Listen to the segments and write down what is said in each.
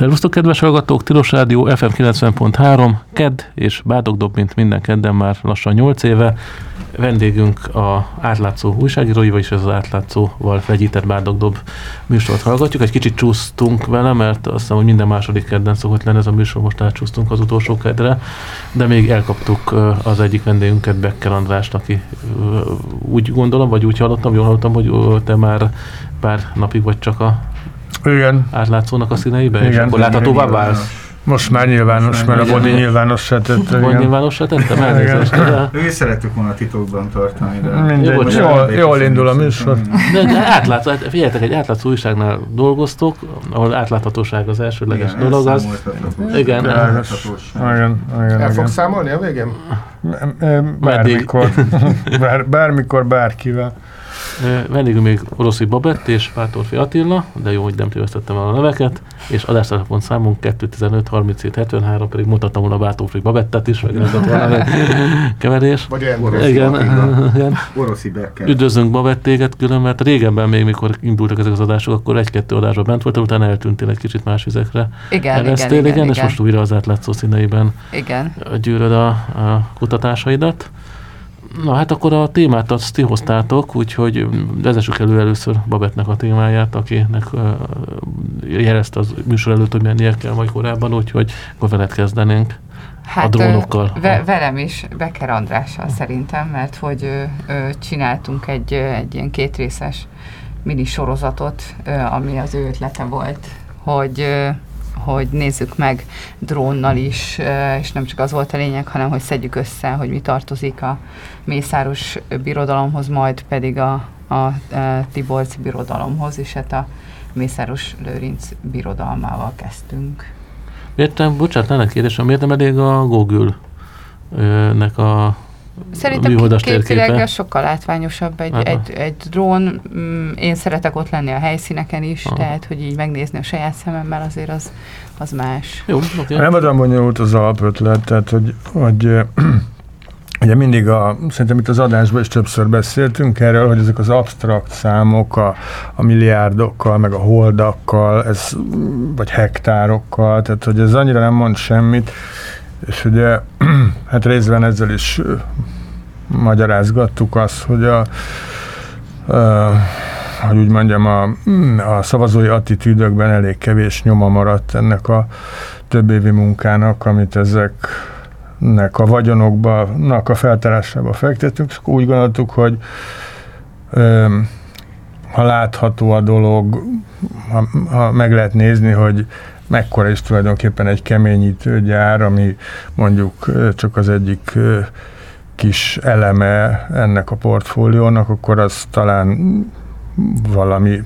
Szervusztok, kedves hallgatók! Tilos Rádió FM 90.3, KED és Bádogdob, mint minden kedden már lassan 8 éve. Vendégünk a átlátszó újságírói, vagyis az átlátszóval fegyített Bádogdob műsort hallgatjuk. Egy kicsit csúsztunk vele, mert azt hiszem, hogy minden második kedden szokott lenni ez a műsor, most átcsúsztunk az utolsó kedre, de még elkaptuk az egyik vendégünket, Becker Andrást, aki úgy gondolom, vagy úgy hallottam, jól hallottam, hogy te már pár napig vagy csak a igen. átlátszónak a színeiben, igen, és akkor láthatóvá válsz? Most már nyilvános, mert a Bodi nyilvánossá tette. Bodi nyilvánossá tettem? Elnézést. Ő is szerettük volna titokban tartani, de... Mindegy, jó, jól, jól indul a műsor. De, de átlátszó, hát figyeljetek, egy átlátszó újságnál dolgoztok, ahol átláthatóság az elsődleges igen, dolog. Az, igen, igen, igen, El fogsz számolni a végén? Bármikor, bár, bármikor, bárkivel. Vendégünk még Oroszi Babett és Pátorfi Attila, de jó, hogy nem tévesztettem el a neveket, és adástelefon számunk 215 37 73, pedig mutattam volna Bátorfi Babettet is, meg ez valami keverés. Vagy igen, igen. Oroszi Becker. Üdvözlünk Babett téged külön, mert régenben még, mikor indultak ezek az adások, akkor egy-kettő adásban bent voltam, utána eltűntél egy kicsit más vizekre. Igen, igen, igen, igen, igen, és most újra az átlátszó színeiben igen. gyűröd a, a kutatásaidat. Na hát akkor a témát azt ti hoztátok, úgyhogy vezessük elő először Babettnek a témáját, akinek uh, jelezte az műsor előtt, hogy mennie kell majd korábban, úgyhogy akkor veled kezdenénk. Hát, a drónokkal. Ve- velem is, Becker Andrással szerintem, mert hogy ö, ö, csináltunk egy, ö, egy ilyen kétrészes mini sorozatot, ö, ami az ő ötlete volt, hogy ö, hogy nézzük meg drónnal is, és nem csak az volt a lényeg, hanem hogy szedjük össze, hogy mi tartozik a Mészáros birodalomhoz, majd pedig a, a, a Tiborci birodalomhoz, és hát a Mészáros Lőrinc birodalmával kezdtünk. Miért nem, bocsánat, lenne kérdésem, miért nem elég a Google-nek a Szerintem képvileg sokkal látványosabb egy, egy, egy drón. Mm, én szeretek ott lenni a helyszíneken is, Aha. tehát, hogy így megnézni a saját szememmel azért az, az más. Jó, okay. Nem olyan bonyolult az alapötlet, tehát, hogy, hogy Ugye mindig a, szerintem itt az adásban is többször beszéltünk erről, hogy ezek az absztrakt számok a, a milliárdokkal, meg a holdakkal, ez, vagy hektárokkal, tehát hogy ez annyira nem mond semmit, és ugye, hát részben ezzel is magyarázgattuk azt, hogy a, a hogy úgy mondjam, a, a szavazói attitűdökben elég kevés nyoma maradt ennek a több évi munkának, amit ezeknek a vagyonoknak a feltárásába fektettünk, úgy gondoltuk, hogy ö, ha látható a dolog, ha, ha meg lehet nézni, hogy mekkora is tulajdonképpen egy keményítőgyár, ami mondjuk csak az egyik kis eleme ennek a portfóliónak, akkor az talán valami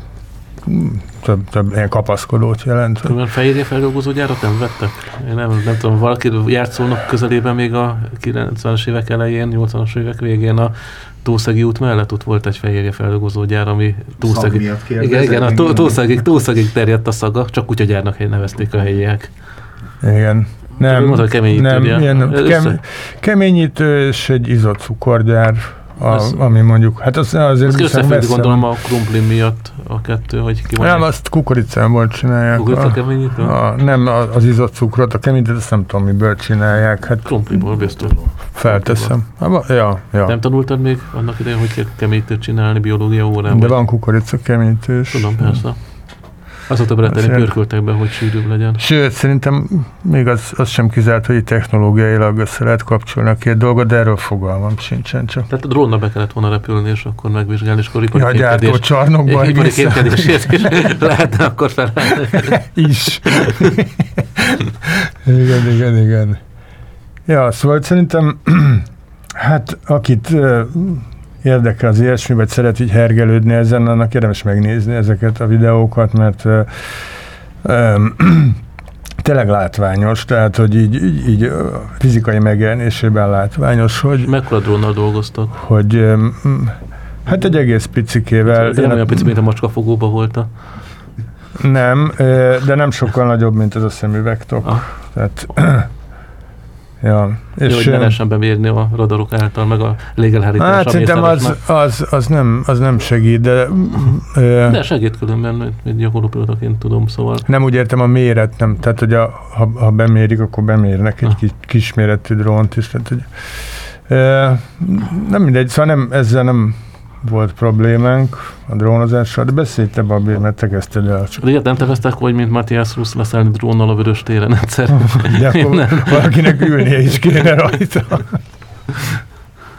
több, több ilyen kapaszkodót jelent. Különben fehérje feldolgozó gyárat nem vettek? Én nem, nem tudom, valaki járt szólnak közelében még a 90-es évek elején, 80-as évek végén a Tószegi út mellett ott volt egy fehérje feldolgozó gyár, ami Tószegi... Igen, igen, a Tószegig, Tószegig terjedt a szaga, csak kutyagyárnak nevezték a helyiek. Igen. Nem, mondta, keményítő, nem, ilyen kem, keményítő és egy izott cukorgyár a, ami mondjuk, hát az azért az messze. gondolom a krumpli miatt a kettő, hogy ki van. Nem, azt kukoricából csinálják. Kukorica keményítő? A, nem, az izott cukrot, a keményítőt azt nem tudom miből csinálják. Hát Krumpliból biztos. Felteszem. Hát, ja, ja. Nem tanultad még annak idején, hogy kell keményítőt csinálni biológia órán? De van kukorica keményítős. Tudom, persze. Azóta beletenni pörköltek be, hogy sűrűbb legyen. Sőt, szerintem még az, az sem kizárt, hogy technológiailag össze lehet kapcsolni a két dolgot, de erről fogalmam sincsen csak. Tehát a drónnak be kellett volna repülni, és akkor megvizsgálni, és akkor ipari ja, kémkedés. csarnokban ipari kémkedésért is lehetne akkor felállni. is. igen, igen, igen. Ja, szóval szerintem hát akit érdekel az ilyesmi, vagy szeret így hergelődni ezen, annak érdemes megnézni ezeket a videókat, mert ö, ö, tényleg látványos, tehát, hogy így, így, így fizikai megjelenésében látványos, hogy... Mekkora drónnal dolgoztak? Hogy ö, hát egy egész picikével... De nem olyan pici, mint a macskafogóba volt a... Nem, de nem sokkal nagyobb, mint ez a szemüvegtok. Ah. Tehát Ja. És hogy ne lehessen bemérni a radarok által, meg a légelhárítás. Hát szerintem az, az, az, nem, az nem segít, de... de segít különben, egy gyakorló pilotaként tudom, szóval... Nem úgy értem a méret, nem. Tehát, hogy a, ha, ha bemérik, akkor bemérnek egy kis, kisméretű drónt is. Tehát, hogy, nem mindegy, szóval nem, ezzel nem volt problémánk a drónozással, de beszélj te, Babi, mert te kezdted el. Csak. Ilyet nem terveztek, hogy mint Matthias Rusz leszállni drónnal a vörös téren egyszer. De akkor nem. valakinek ülnie is kéne rajta.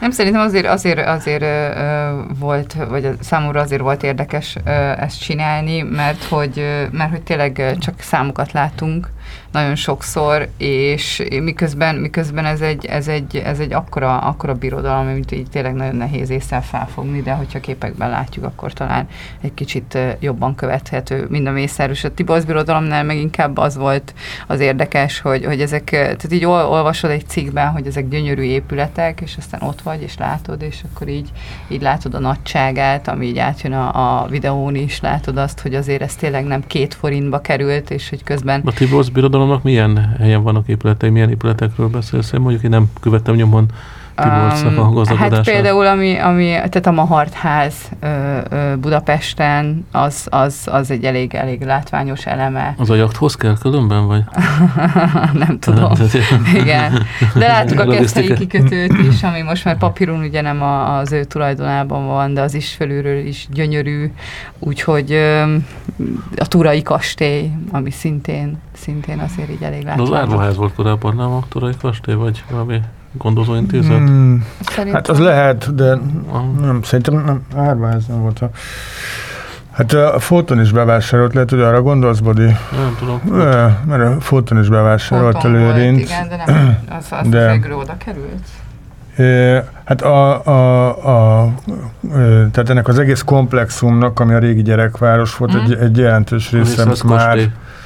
Nem, szerintem azért, azért, azért ö, volt, vagy számomra azért volt érdekes ö, ezt csinálni, mert hogy, mert hogy tényleg csak számokat látunk, nagyon sokszor, és miközben, miközben ez egy, ez egy, ez egy akkora, akkora birodalom, amit így tényleg nagyon nehéz észre felfogni, de hogyha képekben látjuk, akkor talán egy kicsit jobban követhető mind a mészárus. A Tiborz birodalomnál meg inkább az volt az érdekes, hogy, hogy ezek, tehát így olvasod egy cikkben, hogy ezek gyönyörű épületek, és aztán ott vagy, és látod, és akkor így, így látod a nagyságát, ami így átjön a, a videón is, látod azt, hogy azért ez tényleg nem két forintba került, és hogy közben... A Tiborz birodalomnak milyen helyen vannak épületei, milyen épületekről beszélsz? Én mondjuk én nem követtem nyomon Um, hát például, ami, ami tehát a Mahart ház ö, ö, Budapesten, az, az, az egy elég, elég látványos eleme. Az a jachthoz kell különben, vagy? nem tudom. Igen. De láttuk a keszthelyi kikötőt is, ami most már papíron ugye nem a, az ő tulajdonában van, de az is felülről is gyönyörű, úgyhogy ö, a Turai kastély, ami szintén, szintén azért így elég látványos. De az árvaház volt korábban, nem a Turai kastély, vagy valami? Gondozóintézet? Hmm, hát az lehet, de nem, szerintem nem, árva ez nem volt. A... Hát a Foton is bevásárolt, lehet, hogy arra gondolsz, Bodi? Nem tudom. Ne, mert a Foton is bevásárolt a Lőrinc. Igen, de nem, az, az de, végül oda került. Hát a, a, a, tehát ennek az egész komplexumnak, ami a régi gyerekváros volt, mm. egy, egy jelentős része már...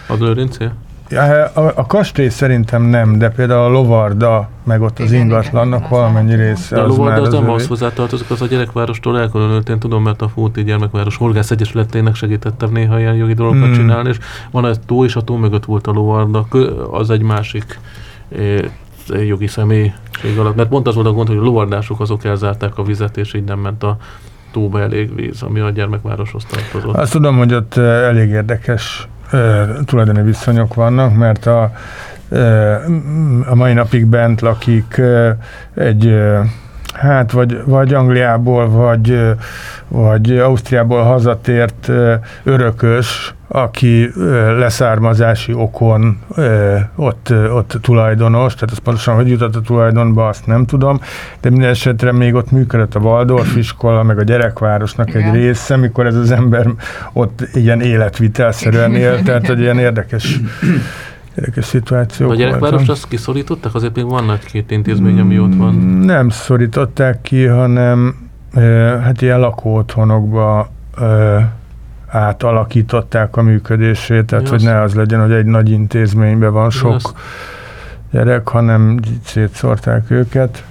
A Lőrincé? A, a, a kastély szerintem nem, de például a lovarda, meg ott az ingatlannak valamennyi része. De a lovarda az, az nem az hozzátartozik, az a gyerekvárostól elkülönült, én tudom, mert a Fóti Gyermekváros Horgász Egyesületének segítettem néha ilyen jogi dolgokat hmm. csinálni, és van egy tó, és a tó mögött volt a lovarda, az egy másik jogi személyiség alatt. Mert pont az volt a gond, hogy a lovardások azok elzárták a vizet, és így nem ment a tóba elég víz, ami a gyermekvároshoz tartozott. Azt tudom, hogy ott elég érdekes tulajdoni viszonyok vannak, mert a, a mai napig bent lakik egy hát vagy, vagy Angliából, vagy, vagy Ausztriából hazatért örökös, aki leszármazási okon ott, ott tulajdonos, tehát az pontosan hogy jutott a tulajdonba, azt nem tudom, de minden esetre még ott működött a Waldorf iskola, meg a gyerekvárosnak Igen. egy része, mikor ez az ember ott ilyen életvitelszerűen él, tehát hogy ilyen érdekes érdekes szituációk A gyerekváros azt kiszorították? Azért még van nagy két intézmény, ami ott van. Nem szorították ki, hanem hát ilyen lakóotthonokba átalakították a működését, tehát Mi hogy ne az legyen, hogy egy nagy intézményben van sok azt... gyerek, hanem szétszórták őket.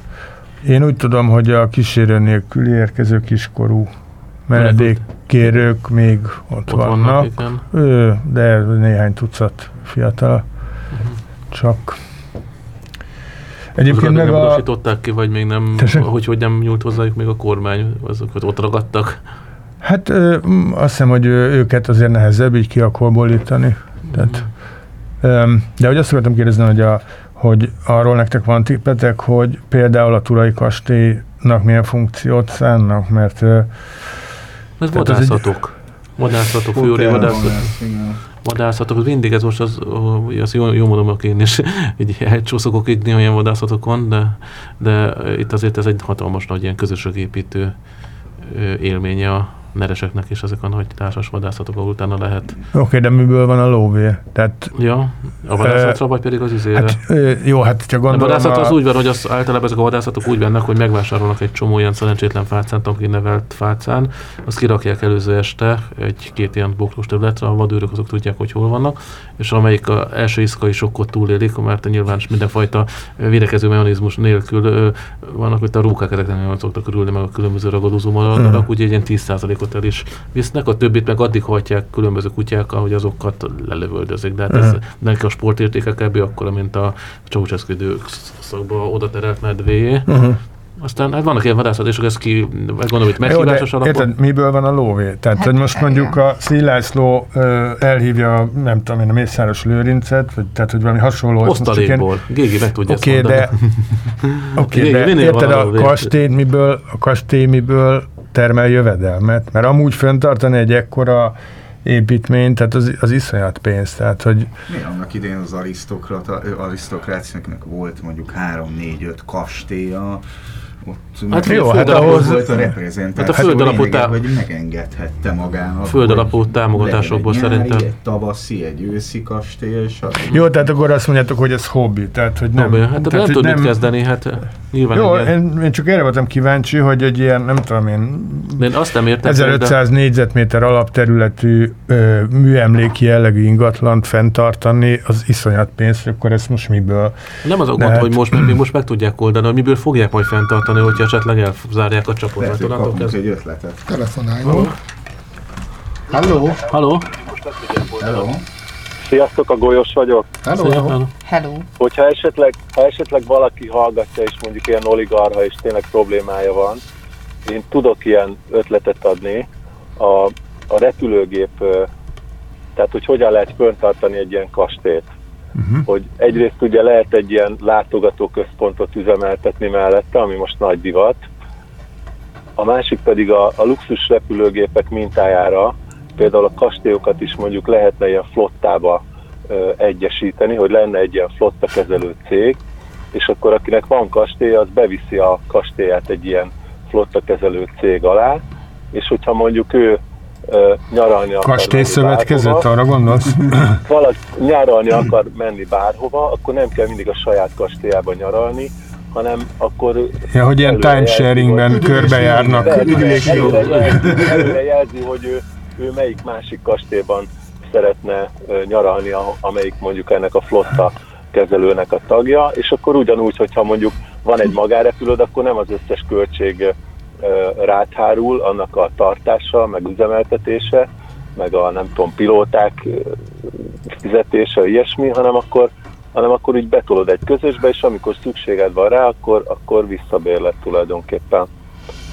Én úgy tudom, hogy a kísérő nélkül érkező kiskorú menedékkérők még ott, ott vannak, vannak de néhány tucat fiatal. Csak. Egyébként meg a... ki, vagy még nem, hogy, hogy nem nyújt hozzájuk még a kormány, azokat ott ragadtak. Hát ö, azt hiszem, hogy őket azért nehezebb így ki akkolbolítani. Tehát, ö, de hogy azt akartam kérdezni, hogy, a, hogy arról nektek van tippetek, hogy például a Turai kastélynak milyen funkciót szánnak, mert ö, ez vadászatok. Vadászatok, főri vadászatok. Vadászatok, mindig ez most az, az jó, jó mondom, hogy én is így elcsúszok így néha ilyen vadászatokon, de, de itt azért ez egy hatalmas nagy ilyen közösségépítő élménye a, nereseknek is ezek a nagy társas vadászatok, ahol utána lehet. Oké, okay, de miből van a lóvé? Tehát, ja, a vadászatra, vagy pedig az izére? Hát, jó, hát csak gondolom... A vadászat az a... úgy van, hogy az általában ezek a vadászatok úgy vannak, hogy megvásárolnak egy csomó ilyen szerencsétlen fácánt, aki nevelt fácán, azt kirakják előző este egy-két ilyen boklós területre, a vadőrök azok tudják, hogy hol vannak, és amelyik a első iszkai sokkot túlélik, mert nyilván mindenfajta védekező mechanizmus nélkül vannak, hogy a rókák ezek nem szoktak körülni, meg a különböző ragadozó madarak, hmm. úgy egy ilyen 10 játékot el is visznek, a többit meg addig hajtják különböző kutyák, ahogy azokat lelövöldözik. De hát ez, Mhm. de neki a sportértéke kb. akkor, mint a Ceausescu időszakban oda terelt medvéjé. Uh-huh. Aztán hát vannak ilyen vadászatások, ez ki, gondolom, itt de meghívásos alapon. érted, miből van a lóvé? Tehát, Hát, hogy most mondjuk a Szilászló ö, elhívja, nem tudom én, a Mészáros Lőrincet, vagy, tehát, hogy valami hasonló. Osztalékból. Gégi meg tudja Oké, ezt de, mondani. oké, Igen, de érted, a kastély miből, a kastély miből termel jövedelmet? Mert amúgy föntartani egy ekkora építményt, tehát az, az iszonyat pénz. Tehát, hogy Mi annak idén az arisztokráciáknak volt mondjuk 3-4-5 kastélya, ott Hát jó, hát ahhoz volt a reprezentáció, hát a földalapú lényege, tá- hogy megengedhette magának. Földalapú támogatásokból egy nyári, szerintem. Egy tavaszi, egy őszi kastély, stb. jó, tehát akkor azt mondjátok, hogy ez hobbi. Tehát, hogy nem, Nem, hát tehát nem hogy tud mit kezdeni, hát nyilván Jó, ilyen- én, én, csak erre voltam kíváncsi, hogy egy ilyen, nem tudom én, de én azt nem értem, 1500 négyzetméter alapterületű ö, műemléki jellegű ingatlant fenntartani, az iszonyat pénz, akkor ezt most miből? de nem az a de gond, hát- hogy most, még most meg tudják oldani, hogy miből fogják majd fenntartani, hogyha esetleg elzárják a csapotot. Lehet, kapunk kezdve- egy ötletet. Telefonáljon. Halló? Halló? Hello. Sziasztok, a Golyos vagyok. Hello? Hello. Hello. Hogyha esetleg, ha esetleg valaki hallgatja, és mondjuk ilyen oligarha, és tényleg problémája van, én tudok ilyen ötletet adni. A, a repülőgép, tehát hogy hogyan lehet föntartani egy ilyen kastélyt. Uh-huh. Hogy egyrészt ugye lehet egy ilyen látogatóközpontot üzemeltetni mellette, ami most nagy divat. A másik pedig a, a luxus repülőgépek mintájára, például a kastélyokat is mondjuk lehetne ilyen flottába ö, egyesíteni, hogy lenne egy ilyen flotta kezelő cég, és akkor akinek van kastély, az beviszi a kastélyát egy ilyen flotta kezelő cég alá, és hogyha mondjuk ő nyaralni akar Kastély menni szövetkezet, bárhova, arra gondolsz? valaki nyaralni akar menni bárhova, akkor nem kell mindig a saját kastélyába nyaralni, hanem akkor Ja, hogy ilyen timesharingben hogy- körbejárnak. Előre, jelzi, hogy ő, ő melyik másik kastélyban szeretne nyaralni, a- amelyik mondjuk ennek a flotta kezelőnek a tagja, és akkor ugyanúgy, hogyha mondjuk van egy magárepülőd, akkor nem az összes költség ö, rád hárul, annak a tartása, meg üzemeltetése, meg a nem tudom, pilóták fizetése, ilyesmi, hanem akkor hanem akkor így betolod egy közösbe, és amikor szükséged van rá, akkor, akkor visszabérlet tulajdonképpen.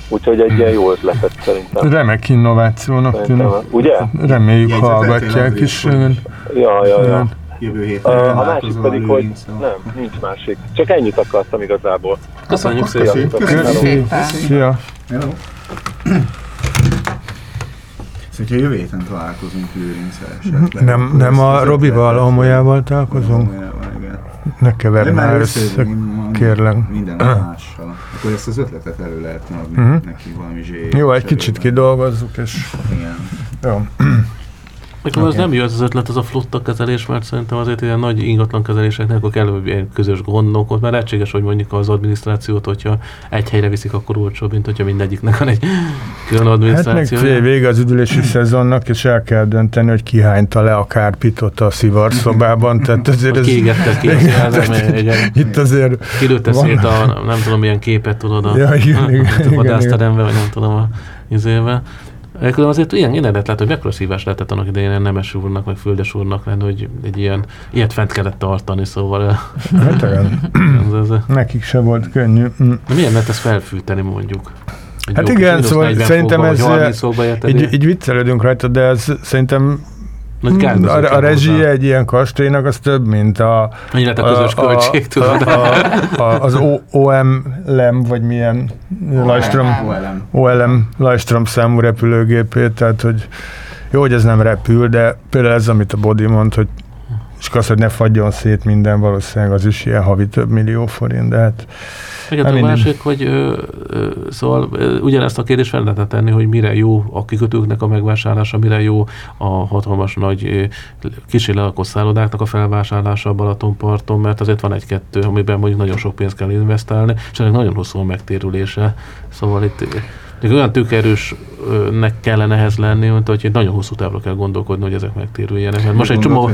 Úgyhogy egy ilyen jó ötletet szerintem. Remek innovációnak tűnik. ugye? Reméljük hallgatják is. Ja, ja, ja. Jövő A, héten a másik találkozol pedig, hogy Lőrinccal. nem, nincs másik. Csak ennyit akartam igazából. Köszönjük szépen. Köszönjük. Szépen. Szóval, hogyha jövő héten találkozunk Lőrinccel esetleg. Nem, nem a Robival, Amolyával találkozunk? Ne De keverj már össze, kérlek. Minden mással. Akkor ezt az ötletet elő lehetne adni Mhm. neki valami zsé. Jó, egy kicsit kidolgozzuk, és Igen. jó. Nekem az Oké. nem jó ez az ötlet, az a flotta kezelés, mert szerintem azért ilyen nagy ingatlan kezeléseknek akkor kell ilyen közös gondok, ott már lehetséges, hogy mondjuk az adminisztrációt, hogyha egy helyre viszik, akkor olcsóbb, mint hogyha mindegyiknek van egy külön Hát meg adminisztráció. vége az üdülési szezonnak, és el kell dönteni, hogy ki hányta le a kárpitot a szivarszobában, tehát azért ez... Kiégette ki, az, Itt azért... kilőtte Van- szét a, nem tudom, milyen képet tudod a, Ja, igen, a, igen, a igen, vadászterembe, vagy nem tudom a izébe. Ekkor azért ilyen, ilyen lehet, hogy mekkora szívás lehetett annak idején nemes úrnak, vagy földes úrnak lenni, hogy egy ilyen, ilyet fent kellett tartani, szóval Hát ez, ez, nekik se volt könnyű. Mm. de milyen lehet ezt felfűteni mondjuk? Egy Hát igen, szóval 40 szerintem fokba, ez, vagy 30 fokba érted? Így, így viccelődünk rajta, de ez szerintem a, kárbizottság a rezsie hozzá. egy ilyen kastélynak az több, mint a, Annyi lehet a közös költség, tudod? A, a, a, az O- OM lem, vagy milyen Lajstrom, OLM. OLM Lajstrom számú repülőgépét, tehát hogy jó, hogy ez nem repül, de például ez, amit a Body mond, hogy és az, hogy ne fagyjon szét minden, valószínűleg az is ilyen havi több millió forint, de hát Igen, Nem a minden. másik, hogy ö, ö, szóval ö, ugyanezt a kérdést fel lehetne tenni, hogy mire jó a kikötőknek a megvásárlása, mire jó a hatalmas nagy kicsi lelakott szállodáknak a felvásárlása a Balatonparton, mert azért van egy-kettő, amiben mondjuk nagyon sok pénzt kell investálni, és ennek nagyon hosszú a megtérülése. Szóval itt még olyan tőkerősnek kellene ehhez lenni, mint hogy nagyon hosszú távra kell gondolkodni, hogy ezek megtérüljenek. Mert most egy csomó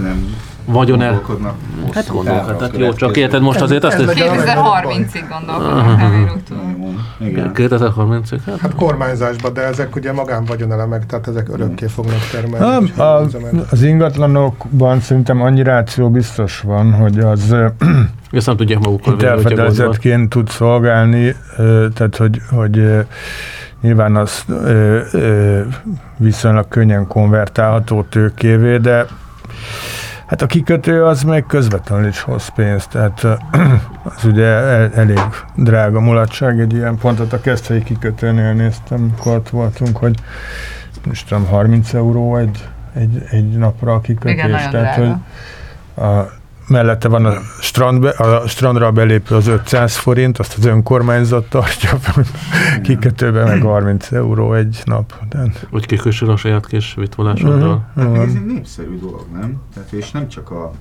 vagyon el... gondolkodnak Hát a jó, csak érted most azért azt... Ez legyen a 2030-ig gondolkodom, nem írok Jó, Igen. 2030-ig? Hát, Hát kormányzásban, de ezek ugye magánvagyonelemek, tehát ezek örökké fognak termelni. A, üzemek. az ingatlanokban szerintem annyi ráció biztos van, hogy az ezt nem tudják magukkal itt végre, hogyha gondol. elfedezetként tud szolgálni, tehát hogy, hogy nyilván az ö, ö, viszonylag könnyen konvertálható tőkévé, de hát a kikötő az meg közvetlenül is hoz pénzt, tehát az ugye el, elég drága mulatság egy ilyen pontot a Keszthelyi kikötőnél néztem, amikor ott voltunk, hogy most tudom, 30 euró egy, egy, egy napra a kikötés. Igen, tehát, drága. hogy a, mellette van a, strand, a strandra belépő az 500 forint, azt az önkormányzat tartja, kikötőben meg 30 euró egy nap. Tehát, Hogy kikössön a saját kis vitvolásoddal. Mhm. Hát meg ez egy népszerű dolog, nem? Tehát és nem csak a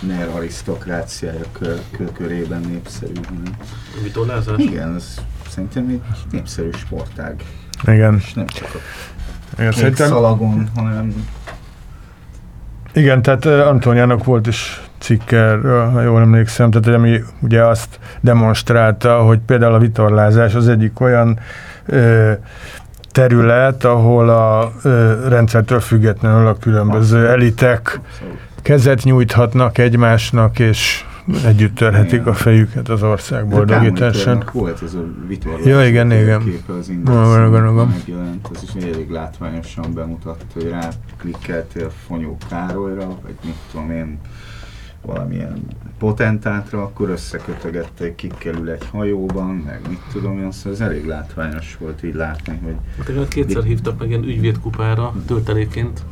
NER arisztokráciája kö, kö, körében népszerű, hanem Vitolázás? igen, ez szerintem egy népszerű sportág. Igen, És nem csak a igen, kék szerintem, szalagon, hanem igen, tehát uh, Antoniának volt is cikke erről, ha jól emlékszem, tehát ami ugye azt demonstrálta, hogy például a vitorlázás az egyik olyan ö, terület, ahol a ö, rendszertől függetlenül a különböző elitek kezet nyújthatnak egymásnak, és együtt törhetik Igen. a fejüket az ország. Kármonitornak Volt ez a vitorlás. Ja, igen, igen. Képe az indexen megjelent, ez is elég látványosan bemutatta, hogy rá klikkeltél Fonyó Károlyra, vagy mit tudom én, valamilyen potentátra, akkor összekötögette, kikkel ül egy hajóban, meg mit tudom én, szóval ez elég látványos volt így látni, hogy Hát igen, kétszer hívtak meg ilyen ügyvédkupára tölteléként,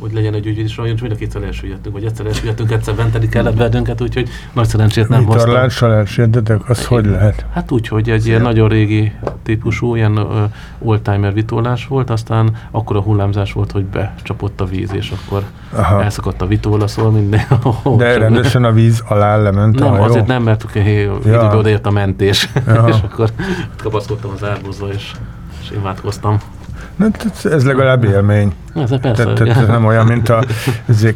hogy legyen egy ügyvéd, és olyan, mind a kétszer elsüllyedtünk, vagy egyszer elsüllyedtünk, egyszer benteni kellett bennünket, úgyhogy nagy szerencsét nem hoztam. Vitorlással elsérdetek, az hogy lehet? Hát úgy, hogy egy ilyen nagyon régi típusú, ilyen oldtimer vitorlás volt, aztán akkor a hullámzás volt, hogy becsapott a víz, és akkor Aha. elszakadt a vitorla, szóval minden. De rendesen a víz alá lement Nem, hajó? azért nem, mert Ja. időben odaért a mentés, Ja. és akkor kapaszkodtam az árbozba, és, és imádkoztam. Tehát ez legalább élmény. Ez persze, Tehát, tehát nem olyan, mint a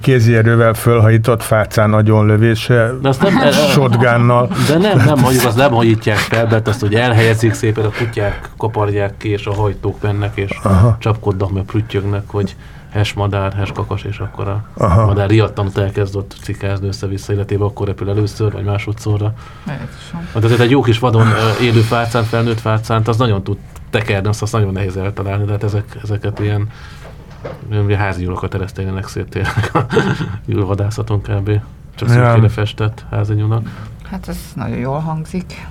kézi erővel fölhajított fácán agyonlövése, De azt nem, shotgunnal. De nem, nem hagyjuk, azt nem hajítják fel, mert azt, hogy elhelyezik szépen, a kutyák kaparják ki, és a hajtók mennek, és Aha. csapkodnak, meg prüttyögnek, hogy hes madár, hes kakas, és akkor a Aha. madár riadtan elkezdett cikázni össze-vissza életébe, akkor repül először, vagy másodszorra. Hát azért egy jó kis vadon élő fácán, felnőtt fácánt, az nagyon tud tekerni, azt, azt nagyon nehéz eltalálni, de hát ezek, ezeket ilyen, házi nyulakat eresztenének szét tényleg a nyúlvadászaton kb. Csak Ja. szürkére festett házi nyulak. Hát ez nagyon jól hangzik.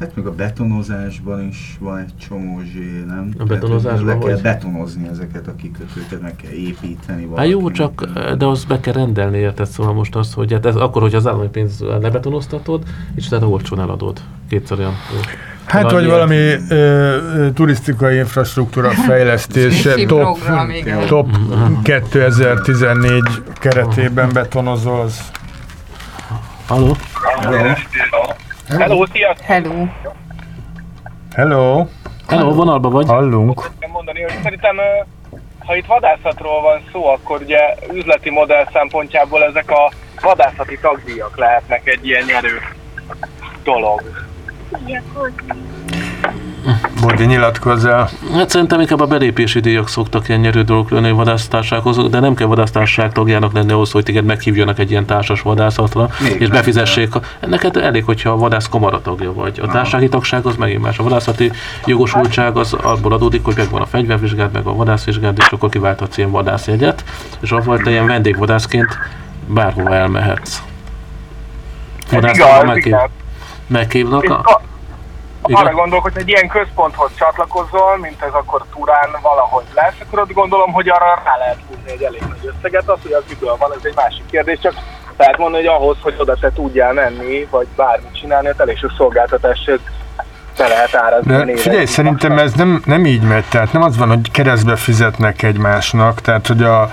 Hát meg a betonozásban is van egy csomó zsé, nem? A betonozásban Tehát, Le kell betonozni ezeket a kikötőket, meg kell építeni Hát jó, csak de az be kell rendelni, érted? Szóval most az, hogy hát ez akkor, hogy az állami pénzt lebetonoztatod, és utána olcsón eladod. Kétszer olyan. Hát, vagy Valami valami ö, turisztikai infrastruktúra fejlesztése, top, program, top 2014 keretében betonozol, az Halló? Hello, sziasztok! Hello. Hello, Hello, vonalba vagy? hallunk. Kell mondani, hogy szerintem, ha itt vadászatról van szó, akkor ugye üzleti modell szempontjából ezek a vadászati tagdíjak lehetnek egy ilyen nyerő dolog. Bodi, nyilatkozzál. Hát szerintem inkább a belépési díjak szoktak ilyen nyerő dolgok lenni vadásztársághoz, de nem kell vadásztárság tagjának lenni ahhoz, hogy téged meghívjanak egy ilyen társas vadászatra, Még és befizessék. A, ennek hát elég, hogyha a vadász kamara tagja vagy. A társasági tagság az megint más. A vadászati jogosultság az abból adódik, hogy megvan a fegyvervizsgád, meg a vadászvizsgád, és akkor kiválthatsz ilyen vadászjegyet, és avval te ilyen vendégvadászként bárhova elmehetsz. Vadászatra meghív, meghívnak. A, a, arra igen? gondolok, hogy egy ilyen központhoz csatlakozol, mint ez akkor Turán valahogy lesz, akkor ott gondolom, hogy arra rá lehet húzni egy elég nagy összeget. Az, hogy az miből van, ez egy másik kérdés, csak lehet mondani, hogy ahhoz, hogy oda te tudjál menni, vagy bármit csinálni, ott elég sok szolgáltatáshoz be lehet árazni. De figyelj, szerintem ez nem, nem így megy, tehát nem az van, hogy keresztbe fizetnek egymásnak, tehát hogy a,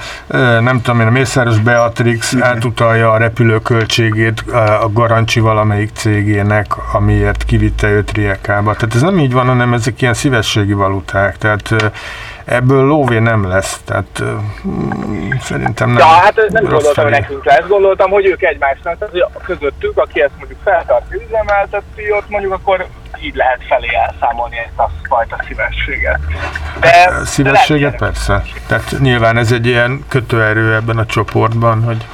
nem tudom én, a Mészáros Beatrix átutalja a repülőköltségét a Garancsi valamelyik cégének, amiért kivitte őt Riekába. Tehát ez nem így van, hanem ezek ilyen szívességi valuták, tehát ebből lóvé nem lesz, tehát szerintem nem Ja, hát nem gondoltam, hogy felé. nekünk lesz, gondoltam, hogy ők egymásnak, tehát közöttük, aki ezt mondjuk feltartja, üzemelteti, ott mondjuk akkor így lehet felé elszámolni ezt a fajta szívességet. De, Szívességet de persze. Tehát nyilván ez egy ilyen kötőerő ebben a csoportban, hogy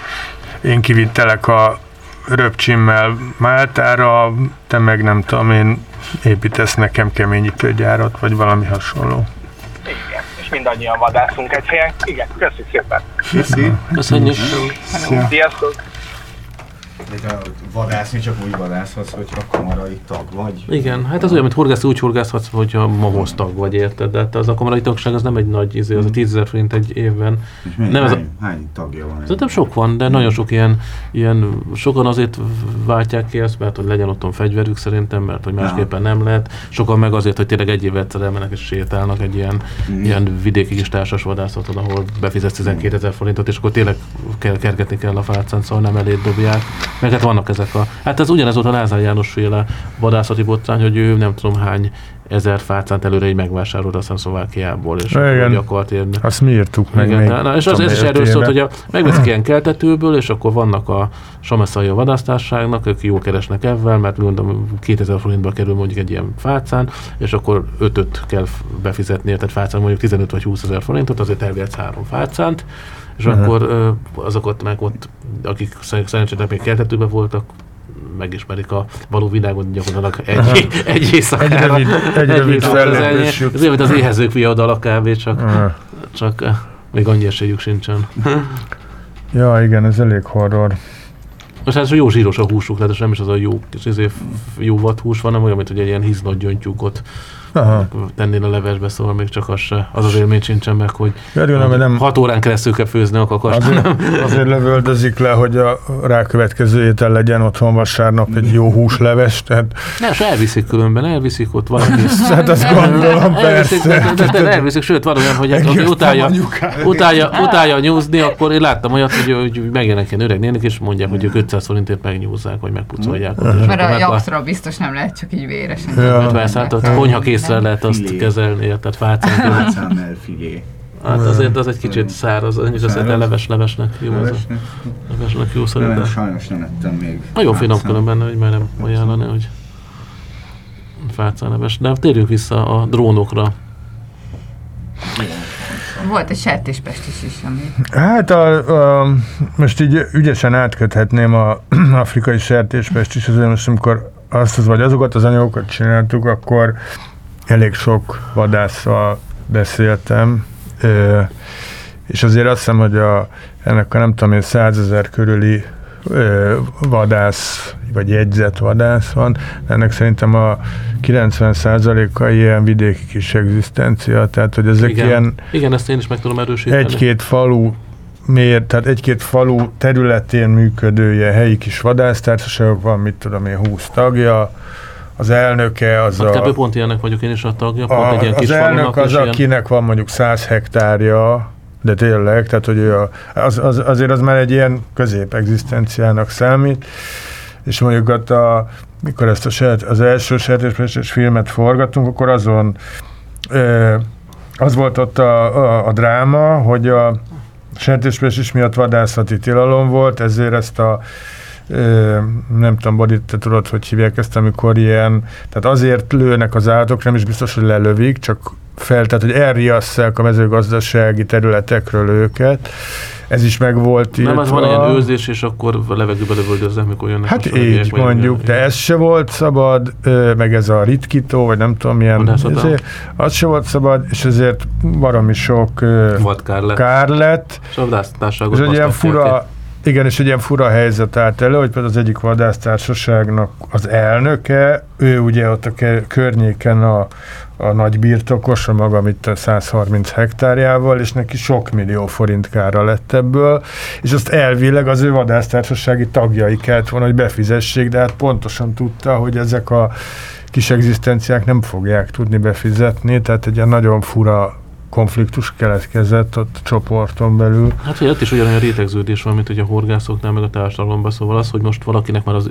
én kivittelek a röpcsimmel Máltára, te meg nem tudom én építesz nekem keményítőgyárat, vagy valami hasonló. Igen, és mindannyian vadászunk egy helyen. Igen, köszi szépen. Köszi. Köszönjük. Sziasztok! De vadászni csak úgy vadászhatsz, hogyha kamarai tag vagy. Igen, hát az olyan, mint horgászni, úgy horgászhatsz, hogyha mamosz tag vagy, érted? De hát az a kamarai tagság az nem egy nagy, izé, az a 10 000 forint egy évben. És mi, Nem, ez a- hány, hány tagja van? Szerintem sok van, de nagyon sok ilyen, ilyen sokan azért váltják ki ezt, mert hogy legyen otthon fegyverük szerintem, mert hogy másképpen nem lehet. Sokan meg azért, hogy tényleg egy évvel egyszer elmennek és sétálnak egy ilyen, Mm. ilyen vidéki kis társas vadászaton, ahol befizetsz 12 ezer forintot, és akkor tényleg kell, kergetni kell a fácán, szóval nem elég dobják. Meg hát vannak ezek a... Hát ez ugyanez volt a Lázár János féle vadászati botrány, hogy ő nem tudom hány ezer fácánt előre így megvásárolt, aztán Szlovákiából, és Igen. akart érni. Azt mi írtuk meg Igen, még. na, és az, ez is erről szólt, hogy a, megveszik ilyen keltetőből, és akkor vannak a Sameszai a vadásztárságnak, ők jól keresnek ebben, mert mondom, 2000 forintba kerül mondjuk egy ilyen fácán, és akkor 5 kell befizetni, tehát fácán mondjuk 15 vagy 20 ezer forintot, azért elvihetsz három fácánt, és Aha. akkor ö, azokat meg ott, akik szer- szerencsétlen még keltetőben voltak, megismerik a való világot gyakorlatilag egy, egy éjszakára. Egy rövid, egy rövid. Ez olyan, mint az éhezők viadala kb. csak, Ah. csak még annyi esélyük sincsen. Ja, igen, ez elég horror. Most hát jó zsíros a húsuk, tehát nem is az a jó, kis izé, jó vadhús van, hanem olyan, mint hogy egy ilyen híznott gyöngytyúkot Aha. tennél a levesbe, szóval még csak az se, az az élmény sincsen meg, hogy gondolom, hogy nem, hat órán keresztül kell főzni a kakast. azért, azért lövöldözik le, hogy a rákövetkező étel legyen otthon vasárnap egy jó húsleves, tehát Nem, és elviszik különben, elviszik ott valaki. hát azt gondolom, elviszik, persze. de, de, elviszik, sőt, van olyan, hogy aki utálja, utálja, utálja nyúzni, akkor én láttam olyat, hogy, hogy megjelennek ilyen öreg nénik, és mondják, hogy ők 500 forintért megnyúzzák, vagy megpucolják. Mert a jaktra biztos nem lehet csak így véresen. Ja. Hát persze, hát ott konyha készre lehet azt Filé. kezelni, tehát fácán. Pálcámnál figyelj. Hát azért az egy kicsit száraz, az azért Száraz? leves levesnek jó az a Levesnek. levesnek jó Nem, szerintem. sajnos nem ettem még. Nagyon finom különben, hogy már nem ajánlani, hogy fácánleves. De térjünk vissza a drónokra. Volt egy sertéspestis is, ami... Hát a, a, most így ügyesen átköthetném a afrikai sertéspest is, azért most amikor azt az, vagy azokat az anyagokat csináltuk, akkor elég sok vadásszal beszéltem, ö, és azért azt hiszem, hogy a, ennek a nem tudom én százezer körüli ö, vadász, vagy jegyzett vadász van, ennek szerintem a 90%-a ilyen vidéki kis egzisztencia, tehát hogy ezek Igen. ilyen Igen, ezt én is meg tudom erősíteni. egy-két falu mér, tehát egy-két falu területén működő ilyen helyi kis vadásztársaságok van, mit tudom én, 20 tagja, az elnöke az Hát a, kb. pont ilyenek vagyok én is a tagja, pont a egy ilyen az kis elnök az, ilyen, akinek van mondjuk 100 hektárja, de tényleg, tehát hogy ő a, az, az, azért az már egy ilyen középegzisztenciának számít, és mondjuk ott a, mikor ezt a sert, az első sertéspestes filmet forgattunk, akkor azon ö, az volt ott a, a, a dráma, hogy a sertéspestis miatt vadászati tilalom volt, ezért ezt a nem tudom, Bodi, te tudod, hogy hívják ezt, amikor ilyen, tehát azért lőnek az állatok, nem is biztos, hogy lelövik, csak fel, tehát hogy elriasszák a mezőgazdasági területekről őket. Ez is meg volt nem, az van tiltva. ilyen őrzés, és akkor a levegőbe lövöldöznek, mikor jönnek Hát így mondjuk, de ez se volt szabad, meg ez a ritkító, vagy nem tudom milyen, ezért, az se volt szabad, és ezért baromi sok Vad kár lett. kár lett, És a vadásztárságot és egy ilyen fura, igen, és egy ilyen fura helyzet állt elő, hogy például az egyik vadásztársaságnak az elnöke, ő ugye ott a ke- környéken a, a nagy birtokos, a maga mit a 130 hektárjával, és neki sok millió forint kára lett ebből, és azt elvileg az ő vadásztársasági tagjai kellett volna, hogy befizessék, de hát pontosan tudta, hogy ezek a kis egzisztenciák nem fogják tudni befizetni, tehát egy ilyen nagyon fura konfliktus keletkezett a csoporton belül. Hát, hogy ott is ugyanolyan rétegződés van, mint hogy a horgászoknál, meg a társadalomban, szóval az, hogy most valakinek már az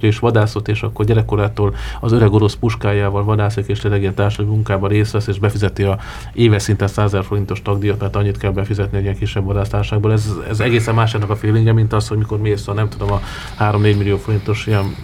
és vadászott, és akkor gyerekkorától az öreg orosz puskájával vadászik, és tényleg ilyen társadalmi munkában részt vesz, és befizeti a éves szinten 100 000 forintos tagdíjat, tehát annyit kell befizetni egy ilyen kisebb vadásztárságból. Ez, ez egészen más ennek a félingje, mint az, hogy mikor mész a nem tudom, a 3-4 millió forintos ilyen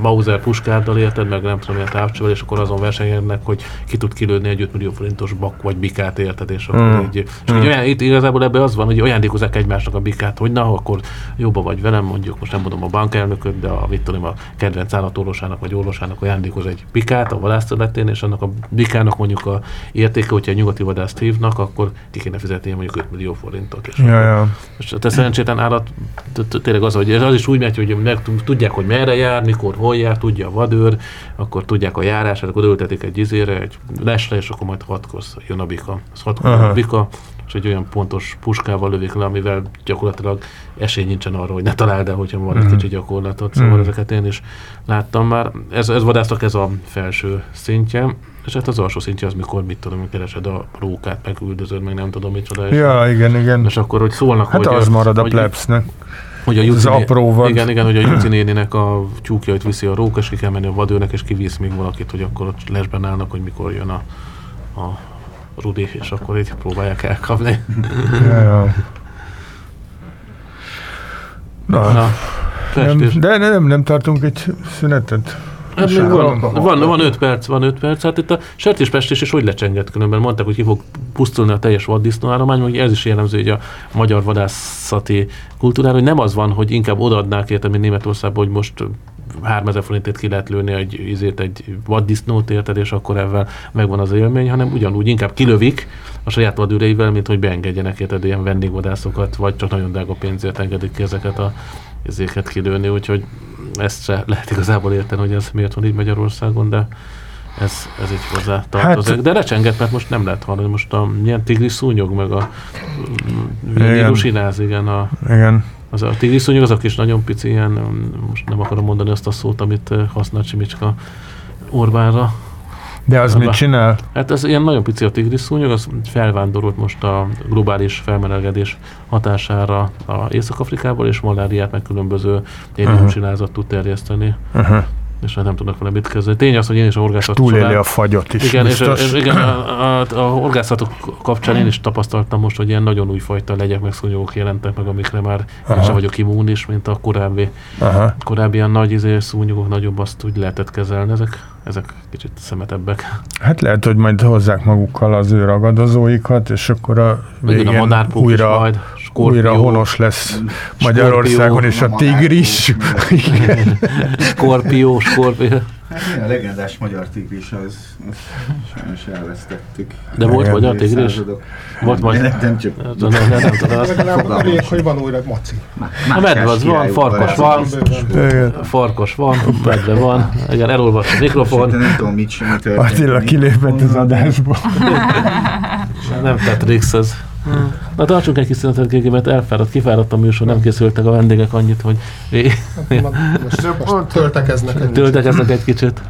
Mauser puskárdal érted, meg nem tudom, milyen távcsővel, és akkor azon versenyeznek, hogy ki tud kilőni egy 5 millió forintos bak vagy bikát érted, és akkor Mm. így, és így olyan, itt igazából ebben az van, hogy ajándékozzák egymásnak a bikát, hogy na, akkor jobban vagy velem, mondjuk most nem mondom a bankelnököt, de a, mit tudom, a kedvenc állatorvosának vagy orvosának ajándékoz egy bikát a vadászterületén, és annak a bikának mondjuk a értéke, hogyha egy nyugati vadászt hívnak, akkor ki kéne fizetni mondjuk 5 millió forintot. És Ja, ja. és te szerencsétlen állat tényleg az, hogy ez az is úgy megy, hogy meg, tudják, hogy merre jár, mikor, hol jár, tudja a vadőr, akkor tudják a járását, akkor ültetik egy izére, egy lesre, és akkor majd hatkor jön a bika. A bika, és egy olyan pontos puskával lövik le, amivel gyakorlatilag esély nincsen arra, hogy ne találd el, hogyha van egy Mhm. kicsi gyakorlatot. Szóval Mhm. ezeket én is láttam már. Ez, ez vadásznak ez a felső szintje, és hát az alsó szintje az, mikor mit tudom, keresed a rókát, meg üldözöd, meg nem tudom micsoda. Ja, igen, igen. És akkor, hogy szólnak, Hát hogy... az marad a plebsnek. hogy a Juci, az apró vad. Igen, igen, hogy a Juci néninek a tyúkjait viszi a róka, és ki kell menni a vadőrnek, és kivisz még valakit, hogy akkor ott lesben állnak, hogy mikor jön a, a Rudi, és akkor így próbálják elkapni. Ja. Na, Na, nem, de nem, nem tartunk egy szünetet. Hát még van, van, van 5 perc, van 5 perc. Hát itt a sertéspestés is hogy lecsengett különben. Mondták, hogy ki fog pusztulni a teljes vaddisznóállomány, hogy ez is jellemző hogy a magyar vadászati kultúrára, hogy nem az van, hogy inkább odaadnák érte, mint Németországban, hogy most 3000 forintért ki lehet lőni egy, izét, egy vaddisznót, érted, és akkor ezzel megvan az élmény, hanem ugyanúgy inkább kilövik a saját vadüreivel, mint hogy beengedjenek érted ilyen vendégvadászokat, vagy csak nagyon drága pénzért engedik ki ezeket a izéket kilőni, úgyhogy ezt se lehet igazából érteni, hogy ez miért van így Magyarországon, de ez, ez így hozzá tartozik. Hát- de recsengett, mert most nem lehet hallani, most a milyen tigris szúnyog, meg a Igen. vírusináz, igen, a, Igen. Az a tigris szúnyog, azok is nagyon pici, ilyen, um, most nem akarom mondani azt a szót, amit eh, használ Csimicska Orbánra. De az mit csinál? Hát ez ilyen nagyon pici a tigris szúnyog, az felvándorolt most a globális felmelegedés hatására a Észak-Afrikából, és maláriát, meg különböző élőcsinázat tud terjeszteni, Uh-huh. És hát nem tudnak vele mit kezdeni. Tény az, hogy én is a horgászat Túléli során- a fagyot is. igen, és, biztos. és igen, a, a, a horgászatok kapcsán én is tapasztaltam most, hogy ilyen nagyon újfajta legyek meg szúnyogok jelentek meg, amikre már én Aha. sem vagyok immunis, mint a korábbi, Aha. korábbi ilyen nagy izé, szúnyogok, nagyobb, azt úgy lehetett kezelni. Ezek, ezek kicsit szemetebbek. Hát lehet, hogy majd hozzák magukkal az ő ragadozóikat, és akkor a a végén madárpók újra, majd, újra skorpió, honos lesz Magyarországon, és a tigris. Skorpió, skorpió. Hát a legendás magyar tigris az, az sajnos elvesztettük. De volt Igen. magyar tigris? Évszázadok. Volt majd- nem, nem csak Nem, nem, nem, nem tudom, azt- Legalább elég, hogy van újra maci. A medve az van, farkas van, farkas van, medve van, igen, elolvast a mikrofon, nem tudom, mit sem mit történt. Attila kilépett az adásból. nem Tetrix ez. Na tartsunk egy kis szünetet, Gégi, mert elfáradt, kifáradt a műsor, nem készültek a vendégek annyit, hogy Most, most töltekeznek egy töltekeznek egy kicsit.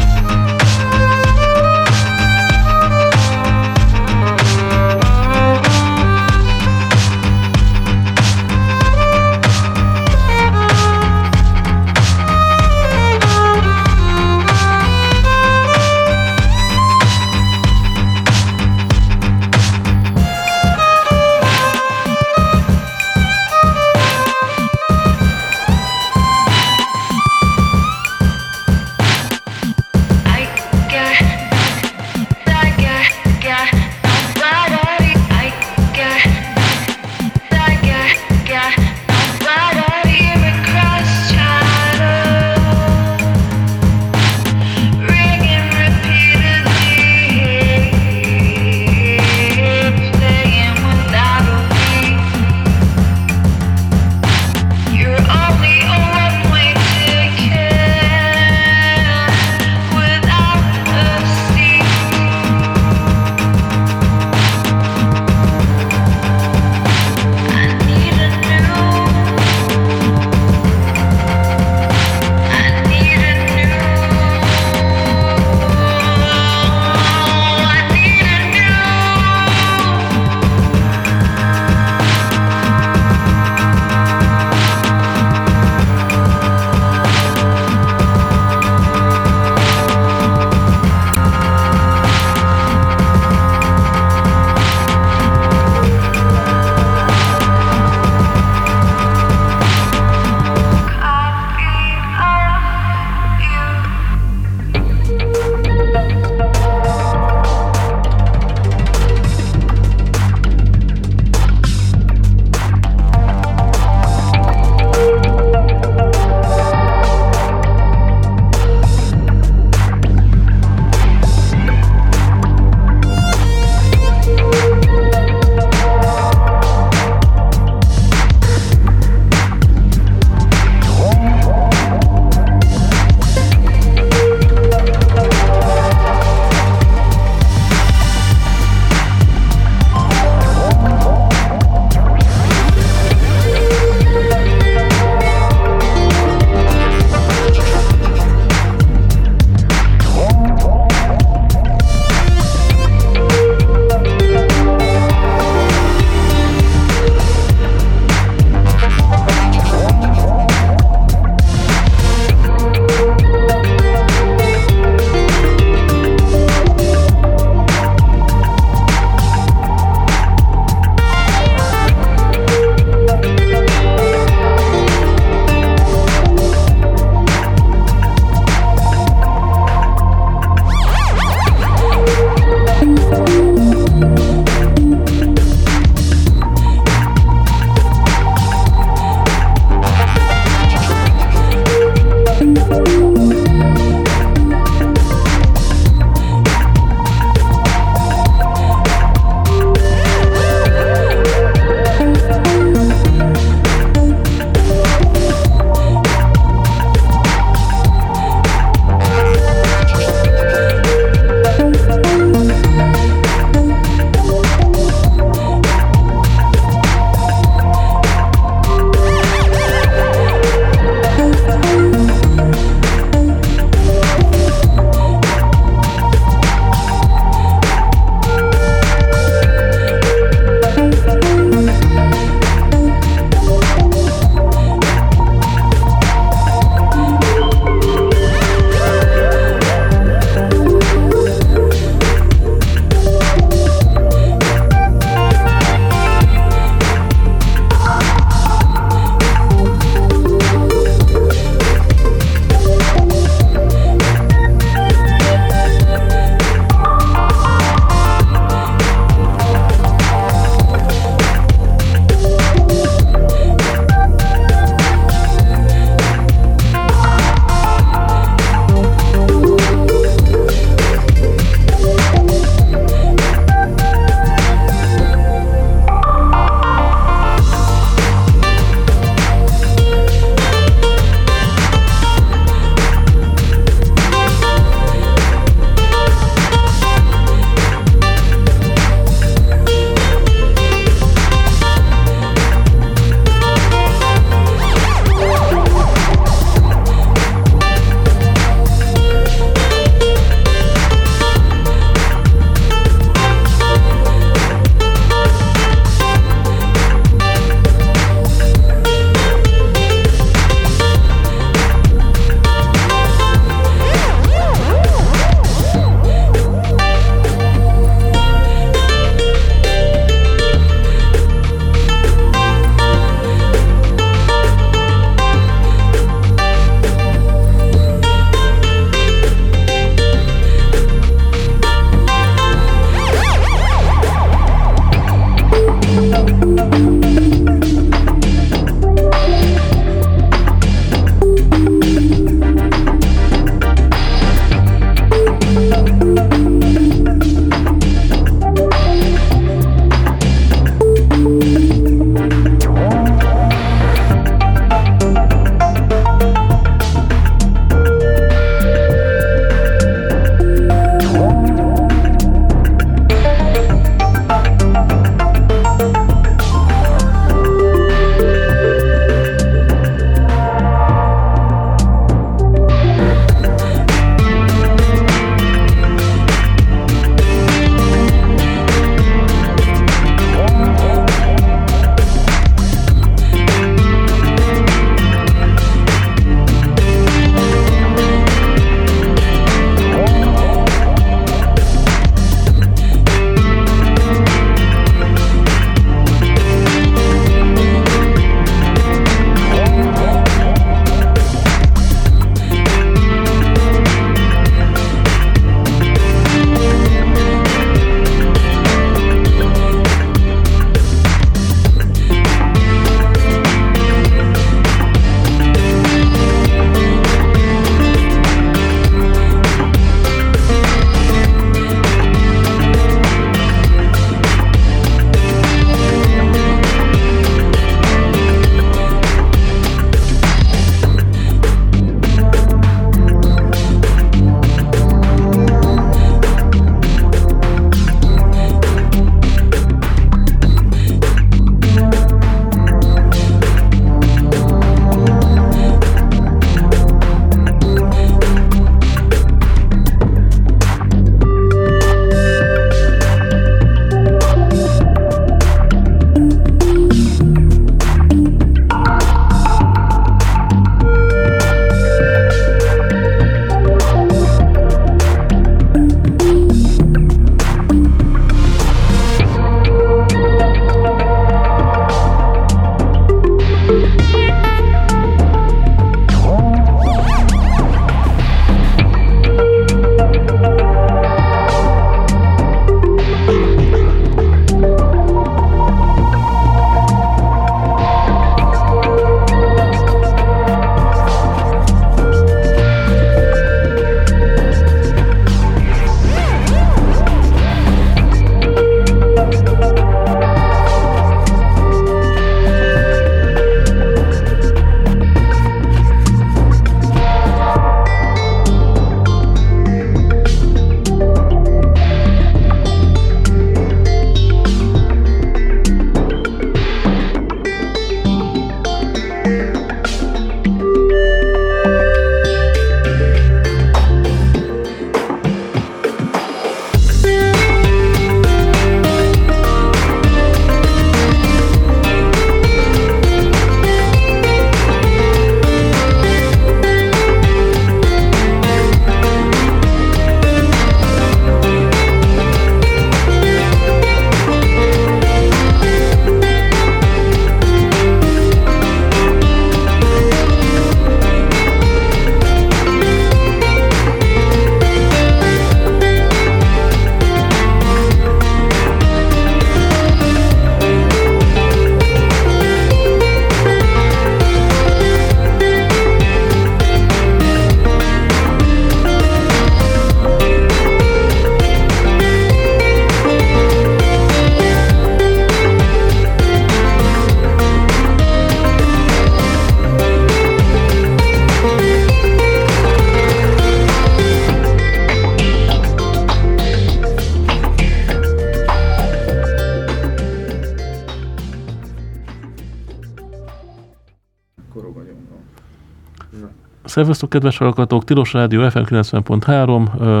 Szerveztük, kedves hallgatók, Tilos Rádió FM 90.3, ö,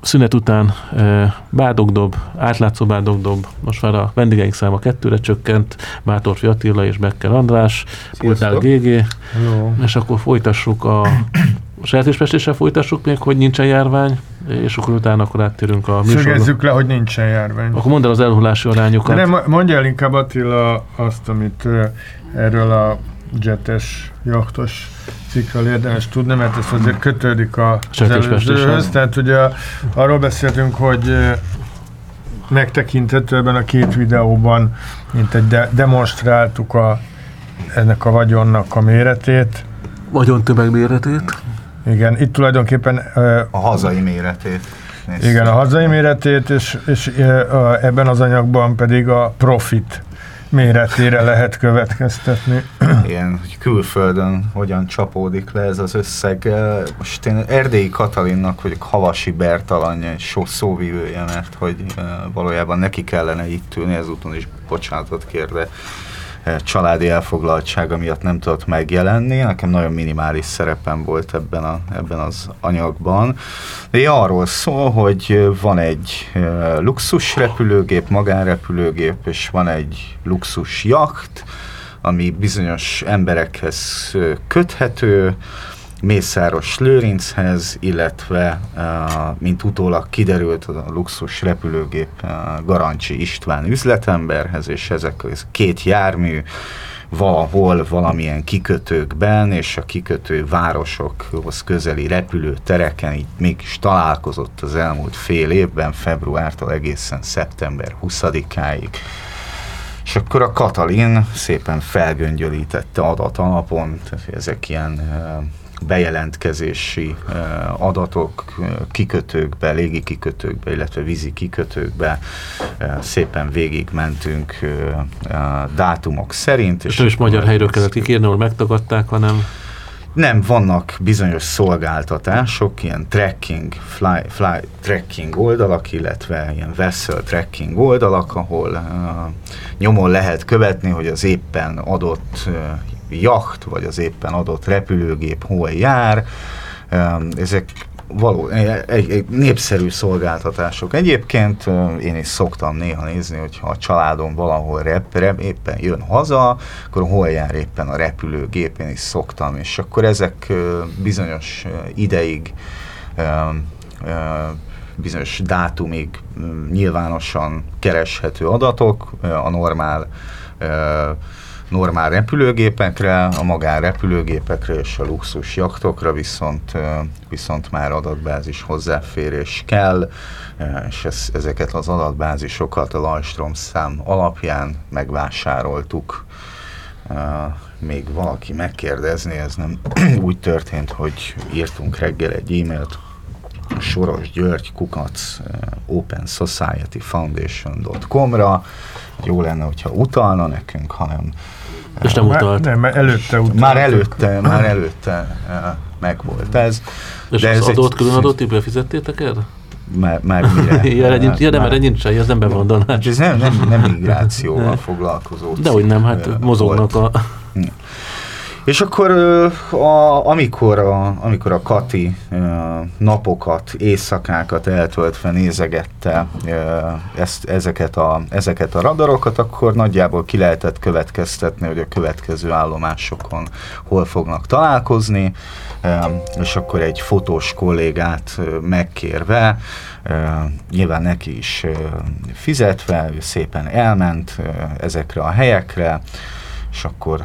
szünet után Bádogdob, átlátszó Bádogdob, most már a vendégeink száma kettőre csökkent, Bátorfi Attila és Becker András, Pultál GG, Hello. és akkor folytassuk a sertéspestéssel folytassuk még, hogy nincsen járvány, és akkor utána akkor áttérünk a műsorra. Szögezzük le, hogy nincsen járvány. Akkor mondd el az elhullási De arányokat. nem, mondja el inkább Attila azt, amit erről a jetes, jachtos cikkről érdemes tudni, mert ez azért kötődik a az előzőhöz. Tehát ugye arról beszéltünk, hogy megtekinthető ebben a két videóban, mint egy de- demonstráltuk a, ennek a vagyonnak a méretét. Vagyon tömegméretét. Igen, itt tulajdonképpen A hazai méretét. néztük. igen, a hazai méretét, és, és ebben az anyagban pedig a profit méretére lehet következtetni. ilyen, hogy külföldön hogyan csapódik le ez az összeg. Most én Erdélyi Katalinnak vagyok Havasi Bertalanya, egy so szóvivője, mert hogy valójában neki kellene itt ülni, ezúton is bocsánatot kér, de eh, családi elfoglaltsága miatt nem tudott megjelenni. Nekem nagyon minimális szerepem volt ebben, a, ebben az anyagban. De arról szól, hogy eh, van egy eh, luxus repülőgép, magánrepülőgép, és van egy luxus jacht, ami bizonyos emberekhez ö, köthető, Mészáros Lőrinchez, illetve, uh, mint utólag kiderült, a luxus repülőgép uh, Garancsi István üzletemberhez, és ezek ez két jármű valahol, valamilyen kikötőkben, és a kikötő városokhoz közeli repülőtereken itt mégis találkozott az elmúlt fél évben, februártól egészen szeptember 20-áig. És akkor a Katalin szépen felgöngyölítette adat alapon, tehát ezek ilyen ö, bejelentkezési ö, adatok ö, kikötőkbe, légi kikötőkbe, illetve vízi kikötőkbe ö, szépen végigmentünk dátumok szerint. És nem is magyar helyről kellett kikérni, ahol megtagadták, hanem nem, vannak bizonyos szolgáltatások, ilyen tracking, fly, fly tracking oldalak, illetve ilyen vessel tracking oldalak, ahol uh, nyomon lehet követni, hogy az éppen adott uh, jacht, vagy az éppen adott repülőgép hol jár. Ezek való, egy, egy népszerű szolgáltatások. Egyébként én is szoktam néha nézni, hogyha a családom valahol rep, rep, éppen jön haza, akkor hol jár éppen a repülőgép, én is szoktam, és akkor ezek bizonyos ideig bizonyos dátumig um, nyilvánosan kereshető adatok, a normál normál repülőgépekre, a magán repülőgépekre és a luxus jachtokra viszont, viszont már adatbázis hozzáférés kell, és ez, ezeket az adatbázisokat a Lajstrom szám alapján megvásároltuk. Még valaki megkérdezni, ez nem úgy történt, hogy írtunk reggel egy e-mailt, Soros György kukac Open Society Foundation.com-ra. Jó lenne, hogyha utalna nekünk, hanem és nem Már- utalt. Nem, mert előtte utalt. már előtte, már előtte eh, megvolt ez. És de az ez egy- adót, külön adót, ti befizettétek erre? Már, már mire? Ja, nincs, ja, nem, Már- erre nincs ez nem bevondanás. Ez nem, nem, nem migrációval foglalkozó De hogy nem, hát mozognak volt. a... És akkor a, amikor, a, amikor a Kati napokat, éjszakákat eltöltve nézegette ezt, ezeket, a, ezeket a radarokat, akkor nagyjából ki lehetett következtetni, hogy a következő állomásokon hol fognak találkozni, és akkor egy fotós kollégát megkérve, nyilván neki is fizetve, ő szépen elment ezekre a helyekre, és akkor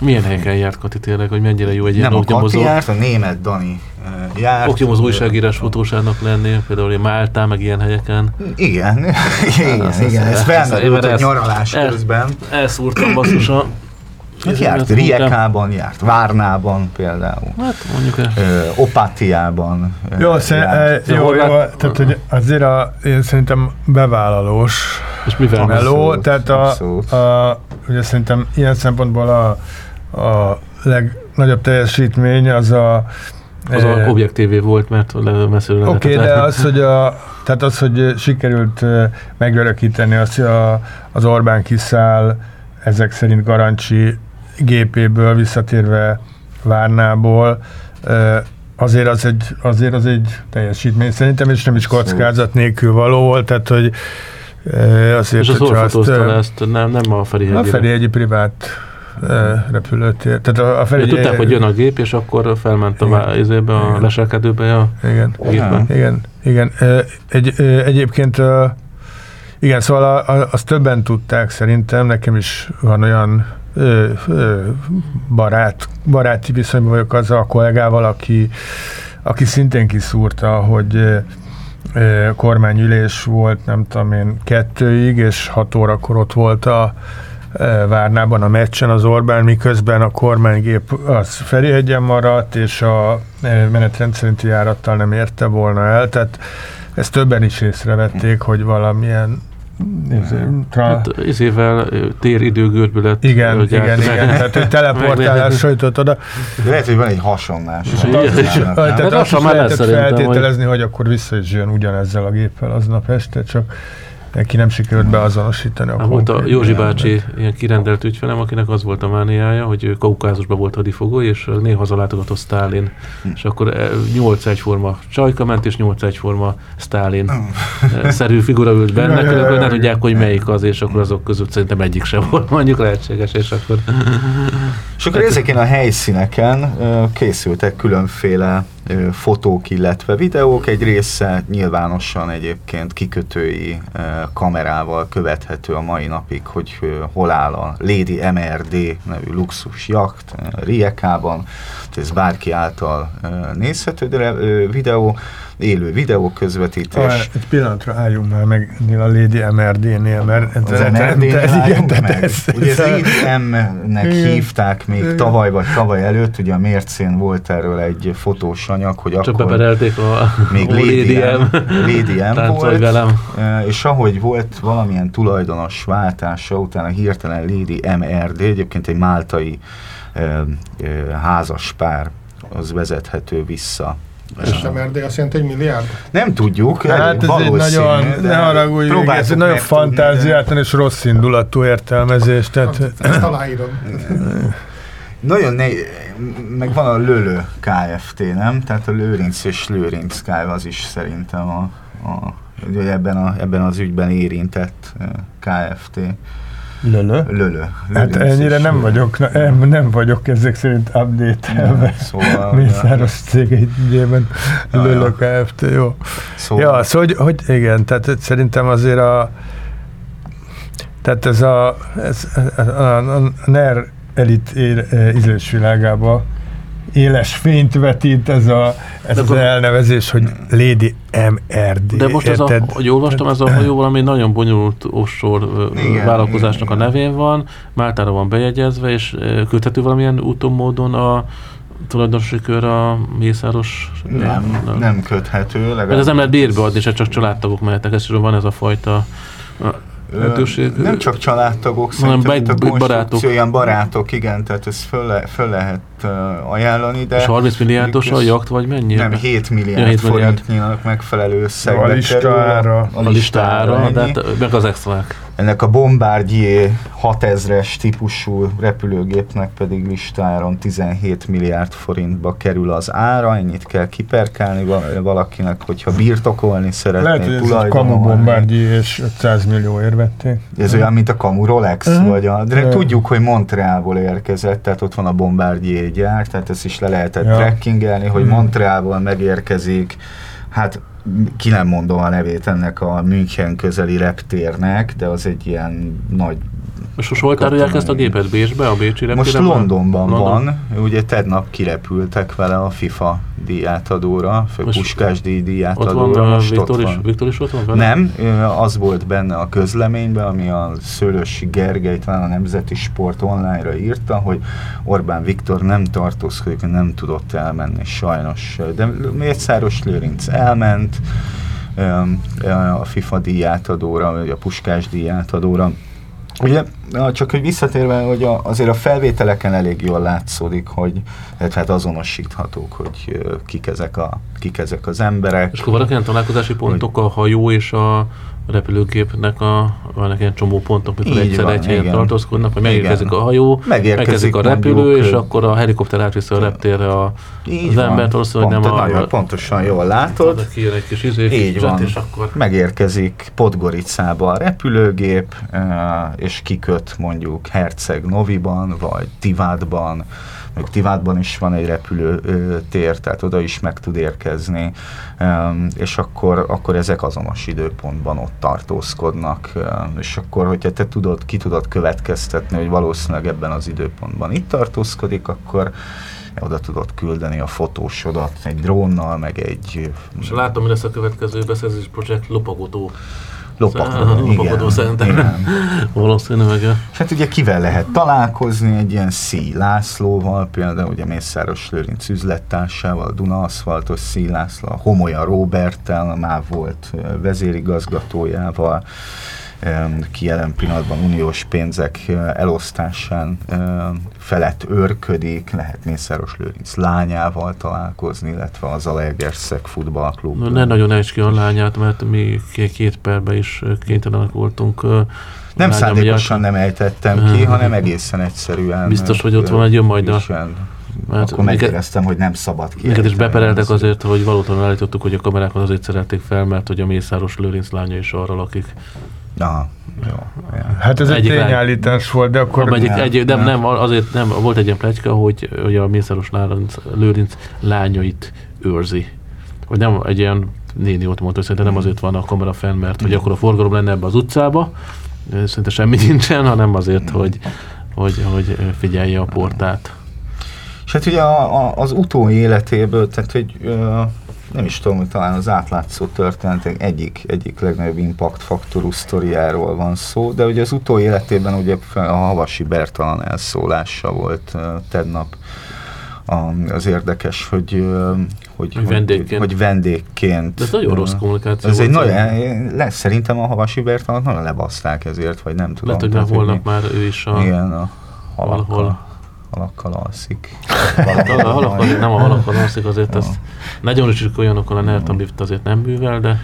Milyen helyeken járt Kati tényleg, hogy mennyire jó egy ilyen nem a Kati oknyomozó, járt, a német Dani járt. oknyomozó újságírás fotósának lenni, például ilyen Máltán, meg ilyen helyeken. Igen, igen, Ez- igen, ez- felmerült egy nyaralás közben. Elszúrtam basszus a... Hát járt Riekában, járt Várnában például, Hát mondjuk el. ö, Opátiában Jó, sze, járt. jó, jó, tehát hogy azért a, én szerintem bevállalós És mivel Abszolút, meló, tehát a, abszolút. a, ugye szerintem ilyen szempontból a, a legnagyobb teljesítmény az a az e, a objektívé volt, mert messziről Oké, okay, de az, hogy a, tehát az, hogy sikerült megörökíteni azt, hogy a, az Orbán kiszáll, ezek szerint Garancsi gépéből visszatérve Várnából, azért az egy, azért az egy teljesítmény szerintem, és nem is kockázat nélkül való volt, tehát hogy azért, És az hogyha azt, ezt? Nem, nem a a Ferihegyre. Ferihegyi privát repülőtér. Tehát a, a Ferihegyi, tudták, hogy jön a gép, és akkor felment a, vá- izébe, a Igen. leselkedőbe a Igen. gépbe. Igen, igen. Egy, egyébként igen, szóval a, a, azt többen tudták szerintem, nekem is van olyan barát, baráti viszonyban vagyok azzal a kollégával, aki, aki szintén kiszúrta, hogy kormányülés volt, nem tudom én, kettőig, és hat órakor ott volt a Várnában a meccsen az Orbán, miközben a kormánygép az Ferihegyen maradt, és a menetrend szerinti járattal nem érte volna el, tehát ezt többen is észrevették, hogy valamilyen tra- Hát izével téridőgörbület. igen, igen, át- igen, tehát hogy teleportálás jutott oda, De lehet, hogy van egy hasonlás. És tehát? Hát azt is már lehetett feltételezni, hogy akkor vissza is jön ugyanezzel a géppel aznap este, csak neki nem sikerült beazonosítani a volt a Józsi jelentet. bácsi ilyen kirendelt ügyfelem, akinek az volt a mániája, hogy ő Kaukázusban volt hadifogó, és néha hazalátogatott Sztálin. És akkor eh, 8 egyforma Csajka ment, és 8 egyforma Sztálin eh, szerű figura ült benne, Ja, ja, nem tudják, hogy melyik az, és akkor azok között szerintem egyik sem volt mondjuk lehetséges, és akkor És akkor ezeken a helyszíneken ö, készültek különféle fotók, illetve videók. Egy része nyilvánosan egyébként kikötői kamerával követhető a mai napig, hogy hol áll a Lady MRD nevű luxus jakt Riekában. Ez bárki által nézhető videó, élő videó közvetítés. Ah, egy pillanatra álljunk már meg a Lady MRD-nél, mert ez, Az ez- MRD-nél álljunk meg. ez- Ugye ez Lady M-nek Igen. hívták még Igen. tavaly vagy tavaly előtt, ugye a mércén volt erről egy fotós anyag, hogy csak akkor beperelték a, még a Lady Lady M. Lady M volt, velem. és ahogy volt valamilyen tulajdonos váltása, utána hirtelen Lady MRD, egyébként egy máltai házas pár, az vezethető vissza. És MRD azt jelenti, hogy milliárd? Nem tudjuk, Hát ez egy nagyon, de ne haragudj, ez egy nagyon fantáziátlan és rossz indulatú értelmezés, tehát Ezt aláírom. Nagyon ne, meg van a Lölö Kft. nem? Tehát a Lőrinc és Lőrinc Kft. az is szerintem a, a ebben, a, ebben az ügyben érintett eh, Kft. Lölö. Lölö. Hát ennyire nem vagyok, nem, nem vagyok ezek szerint update-elve. Szóval, Mészáros cég ügyében Ja, lölö. Kft. Jó. szóval Ja, szóval, hogy, hogy igen, tehát szerintem azért a tehát ez a, ez, a, a, a NER elit él, ízlésvilágába éles fényt vetít ez, a, ez az elnevezés, hogy Lady MRD. De most ez a, hogy olvastam, ez a hajó valami nagyon bonyolult offshore Igen, vállalkozásnak igen, a nevén van, Máltára van bejegyezve, és ö, küldhető valamilyen úton, módon a tulajdonosi kör a Mészáros... nem, nem köthető. Mert ez nem lehet bérbe adni, se csak családtagok mehetnek, ez is van ez a fajta lehetőség. Nem csak családtagok, Hanem szerintem itt a barátok. ilyen barátok, igen, tehát ezt föl, le, föl lehet ajánlani, de... És 30 milliárdos a jakt, vagy mennyi? Nem, 7 milliárd, Ja, 7 milliárd. forintnyínak megfelelő összegbe A listára. kerül. a listára, de hát, meg az extrák. Ennek a Bombardier 6000-es típusú repülőgépnek pedig listáron 17 milliárd forintba kerül az ára, ennyit kell kiperkálni val- valakinek, hogyha birtokolni szeretné, Lehet, hogy ez egy kamu bombárdi és 500 millió vették. Ez olyan, mint a Kamu Rolex, Mhm. vagy a, de Ja. tudjuk, hogy Montrealból érkezett, tehát ott van a Bombardier gyár, tehát ezt is le lehetett Ja. trekkingelni, hogy Mhm. Montrealból megérkezik, hát ki nem mondom a nevét ennek a München közeli reptérnek, de az egy ilyen nagy És most hol tárolják ezt a gépet? Bécsbe, a Bécsi most reptéren van? Londonban London. van, ugye tegnap kirepültek vele a FIFA díjátadóra, Most Puskás díj Ott díjátadóra, van, uh, most Viktor ott is, van. Viktor is ott van vele? Nem, az volt benne a közleményben, ami a Szőlősi Gergely talán a Nemzeti Sport online-ra írta, hogy Orbán Viktor nem tartózkodik, nem tudott elmenni sajnos. De Mészáros Lőrinc elment ö, a FIFA díjátadóra, vagy a Puskás díjátadóra. Ugye, csak hogy visszatérve, hogy a, azért a felvételeken elég jól látszódik, hogy illetve hát azonosíthatók, hogy kik ezek, a, kik ezek az emberek. És akkor vannak ilyen találkozási pontok a hajó és a repülőgépnek a, vannak ilyen csomó pontok, mikor Így egyszer van, egy helyen igen. tartózkodnak, hogy megérkezik Igen. a hajó, Megérkezik megérkezik a repülő, mondjuk, és akkor a helikopter átviszi a reptérre a, Így az van. embert, valószínűleg Pont, nem a... nagyon pontosan jól látod. kijön egy kis izé, Így van. és akkor Megérkezik Podgoricába a repülőgép, eh, és kiköt mondjuk Herceg Noviban, vagy Tivádban, meg Tivádban is van egy repülőtér, tehát oda is meg tud érkezni, és akkor, akkor ezek azonos időpontban ott tartózkodnak, és akkor, hogyha te tudod, ki tudod következtetni, hogy valószínűleg ebben az időpontban itt tartózkodik, akkor oda tudod küldeni a fotósodat egy drónnal, meg egy és látom, hogy lesz a következő beszerzés projekt lopagotó. Lopakodó. Lopakodó szerintem. igen. Valószínűleg. Hát ugye kivel lehet találkozni, egy ilyen Szí Lászlóval, például ugye Mészáros Lőrinc üzlettársával, a Duna Aszfaltos Szí László, Homolya Roberttel, a MÁV volt vezérigazgatójával, ki jelen pillanatban uniós pénzek elosztásán felett őrködik, lehet Mészáros Lőrinc lányával találkozni, illetve az Alegerszeg futballklub. No, ne nagyon ejts ki a lányát, mert mi két perben is kénytelenek voltunk. Nem lányom szándékosan nem ejtettem ki, hanem egészen egyszerűen. Biztos, hogy ott van egy jön majd a- Viselni. Mert Akkor megéreztem, hogy nem szabad ki. Minket is bepereltek azért, hogy valóban állítottuk, hogy a kamerákat azért szerelték fel, mert hogy a Mészáros Lőrinc lánya is arra lakik. Aha, jó. Hát ez egy Egyik lány- tényállítás volt, de akkor... Egyik, nem, egy, nem, nem. azért nem, volt egy ilyen pletyka, hogy, hogy a Mészáros Lőrinc, Lőrinc lányait őrzi. Vagy nem egy ilyen néni ott mondta, hogy szerintem nem azért van a kamera fenn, mert hogy akkor a forgalom lenne ebbe az utcába, szerintem semmi nincsen, hanem azért, hogy, hogy, hogy figyelje a portát. És hát ugye a, a, az utói életéből, tehát hogy ö, nem is tudom, hogy talán az átlátszó történetek egyik, egyik legnagyobb impact faktorú sztoriáról van szó, de ugye az utói életében ugye a Havasi Bertalan elszólása volt tegnap az érdekes, hogy, hogy, Hogy vendégként. Hogy, vendégként. De ez nagyon rossz kommunikáció Ez egy nagyon, lesz, szerintem a Havasi Bertalan nagyon lebaszták ezért, vagy nem tudom. Lehet, hogy már holnap már ő is a... Igen, a halakkal, valahol. Halakkal alszik. Hát a halakkal, nem a halakkal alszik, azért ezt nagyon is olyanokkal a Lift azért nem művel, de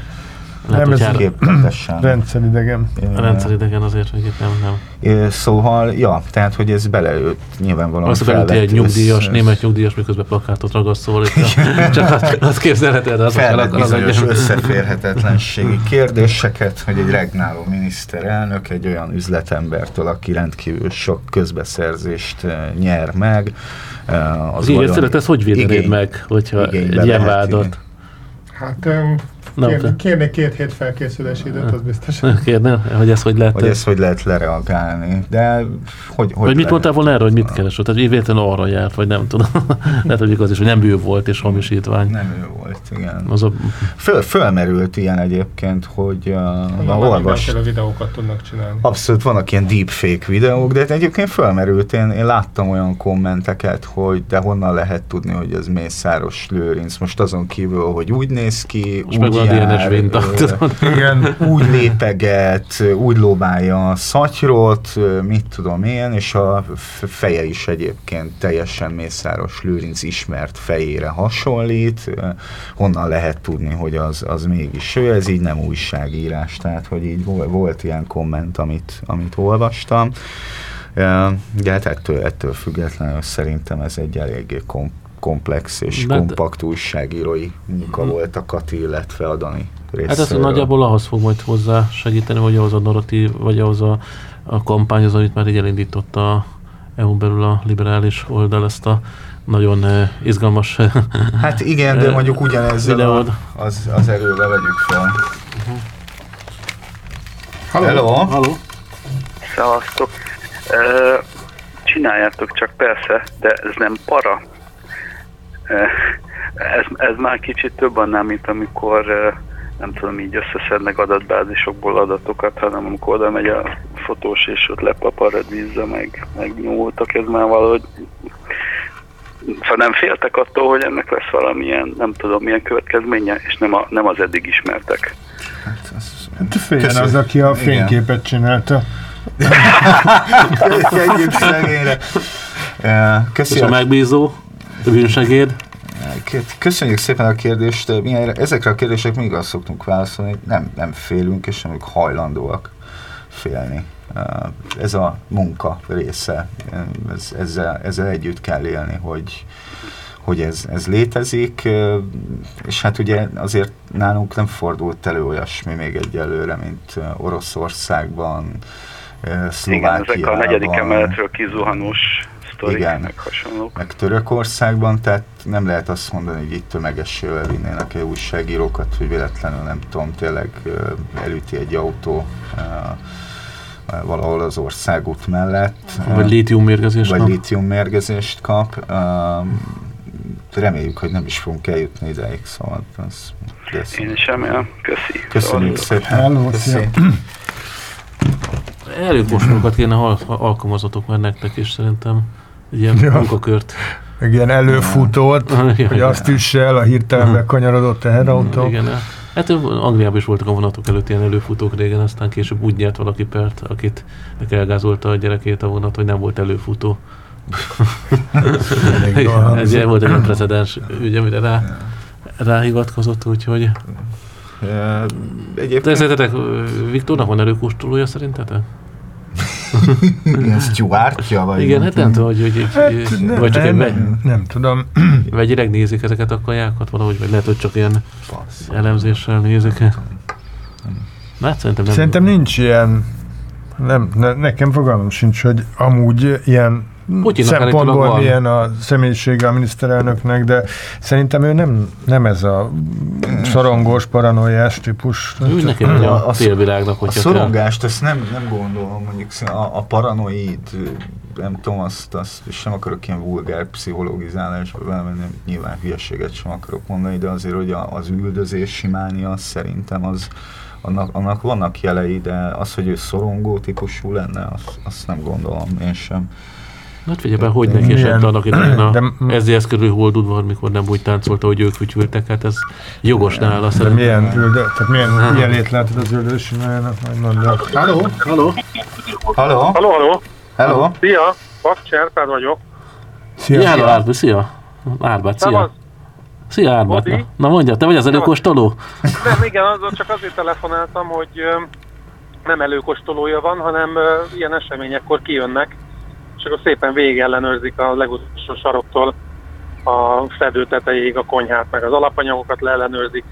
lehet, Nem, ez Képletesen. Rendszeridegen. a rendszeridegen azért, hogy nem, nem. É, Szóval, ja, tehát, hogy ez beleőtt nyilvánvalóan Azt belőtt egy nyugdíjas, össz- német nyugdíjas, miközben plakátot ragaszt, szóval itt csak azt, azt képzelheted, az felvett az bizonyos egy- összeférhetetlenségi kérdéseket, hogy egy regnáló miniszterelnök egy olyan üzletembertől, aki rendkívül sok közbeszerzést eh, nyer meg, eh, Az így szeret, ezt hogy védenéd meg, hogyha egy ilyen vádat? Hát öm, Na, kér, te- kérnék két hét felkészülési időt, az biztos. Kérdem, hogy ezt hogy lehet? hogy ezt hogy lehet lereagálni. De hogy, hogy Vagy mit lehet? mondtál volna erre, hogy mit keresett? Tehát véletlenül arra járt, vagy nem tudom. Lehet, hogy az is, hogy nem ő volt és hamisítvány. Nem ő volt, igen. Az a, Föl, fölmerült ilyen egyébként, hogy uh, Na, olvas, mindenféle videókat tudnak csinálni. Abszolút vannak ilyen deepfake videók, de egyébként felmerült, én, én láttam olyan kommenteket, hogy de honnan lehet tudni, hogy ez Mészáros Lőrinc. Most azon kívül, hogy úgy néz ki, Most úgy ö, tudod. Igen. úgy lépeget, úgy lóbálja a szatyrot, mit tudom én, és a feje is egyébként teljesen Mészáros Lőrinc ismert fejére hasonlít. Honnan lehet tudni, hogy az, az mégis ő, ez így nem újságírás, tehát hogy így vol- volt ilyen komment, amit, amit olvastam. De hát ettől, ettől függetlenül szerintem ez egy eléggé kom- komplex és De- kompakt újságírói munka volt a Kati, illetve a Dani hát ez nagyjából ahhoz fog majd hozzá segíteni, hogy ahhoz a narratív, vagy ahhoz a, a kampány, az, amit már így elindította a EU belül a liberális oldal, ezt a nagyon eh, izgalmas Hát igen, de Eh, mondjuk ugyanezzel videód. a, az, az erővel vegyük fel. Halló? Hello. Halló? Szevasztok. Ö, Csináljátok csak persze, de ez nem para. Ez, ez már kicsit több annál, mint amikor nem tudom, így összeszednek adatbázisokból adatokat, hanem amikor oda megy a fotós és ott lepaparadízza, meg, meg nyúltak, ez már valahogy Szóval nem féltek attól, hogy ennek lesz valamilyen, nem tudom, milyen következménye, és nem, a, nem az eddig ismertek. Hát, az, Hát féljen az, aki a Igen. fényképet csinálta. Együtt szegényre. Köszi a megbízó, bűnsegéd, Köszönjük szépen a kérdést. Mi ezekre a kérdések még azt szoktunk válaszolni, nem, nem félünk, és nem hajlandóak félni. Ez a munka része, ez, ezzel, ezzel együtt kell élni, hogy, hogy ez, ez létezik, és hát ugye azért nálunk nem fordult elő olyasmi még egyelőre, mint Oroszországban, Szlovákiában. Igen, ezek a negyedik emeletről kizuhanós sztorik, igen, meg hasonlók. Meg Törökországban, tehát nem lehet azt mondani, hogy itt tömegessével vinnének egy újságírókat, hogy véletlenül nem tudom, tényleg elüti egy autó valahol az országút mellett. Vagy lítiummérgezést Vagy lítiummérgezést kap. Reméljük, hogy nem is fogunk eljutni ideig, szóval az... Én is remélem. Köszi. Köszönjük szóval szépen. Hello, Köszi. Előkóstolókat kéne al- alkalmazatok már nektek is szerintem. Ilyen ja. munkakört. Meg ilyen előfutót, ja. hogy azt is el a hirtelen bekanyarodott teherautó. Igen, Hát Angliában is voltak a vonatok előtt ilyen előfutók régen, aztán később úgy nyert valaki pert, akit elgázolta a gyerekét a vonat, hogy nem volt előfutó. Ez ilyen volt egy precedens ügy, amire rá, ráhivatkozott, úgyhogy... Egyébként... De szerintetek Viktornak van előkóstolója szerintetek? Ilyen Stuartja? Vagy Igen, hát nem tudom, hogy, hogy, hát, nem, vagy csak nem, egy nem, nem tudom. Vegyileg nézik ezeket a kajákat valahogy, vagy lehet, hogy csak ilyen Fasz. elemzéssel nézik -e. Hát szerintem nem. Szerintem nincs ilyen, nem, ne, nekem fogalmam sincs, hogy amúgy ilyen Putyinnak szempontból milyen a személyisége a miniszterelnöknek, de szerintem ő nem, nem ez a szorongós, paranoiás típus. Ő neki a, a félvilágnak, hogyha A szorongást, kell. ezt nem, nem gondolom, mondjuk a, a paranoid, nem tudom, azt, azt és sem akarok ilyen vulgár pszichologizálásba belemenni, nyilván hülyeséget sem akarok mondani, de azért, hogy az üldözési mánia szerintem az, annak, annak vannak jelei, de az, hogy ő szorongó típusú lenne, azt, azt nem gondolom én sem. Hát figyelj be, hogy neki esett annak idején a de, SZDSZ körül holdudvar, mikor nem úgy táncolta, hogy ők fütyültek, hát ez jogos nála De milyen, ülde, tehát milyen, milyen lét látod az üldősimájának, majd mondom. Halló, halló. Halló. Halló, halló. Halló. Szia, Pak Cserpád vagyok. Szia, szia. Szia, Árbi, szia. Árbát, szia. Szia, Árbát. Na, na mondja, te vagy az előkostoló? Nem, igen, az, csak azért telefonáltam, hogy nem előkostolója van, hanem ilyen eseményekkor kijönnek, és akkor szépen végellenőrzik a legutolsó saroktól a fedő tetejéig a konyhát, meg az alapanyagokat leellenőrzik.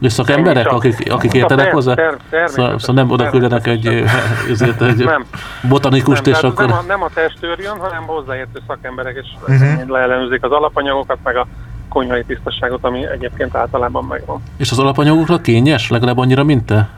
És szakemberek, akik, akik értenek hozzá? Ter, ter, szóval, szóval nem oda küldenek egy, ezért egy nem, botanikust, nem, és akkor... Nem a, nem a testőr jön, hanem hozzáértő szakemberek, és uh-huh. leellenőrzik az alapanyagokat, meg a konyhai tisztaságot, ami egyébként általában megvan. És az alapanyagokra kényes? Legalább annyira, mint te?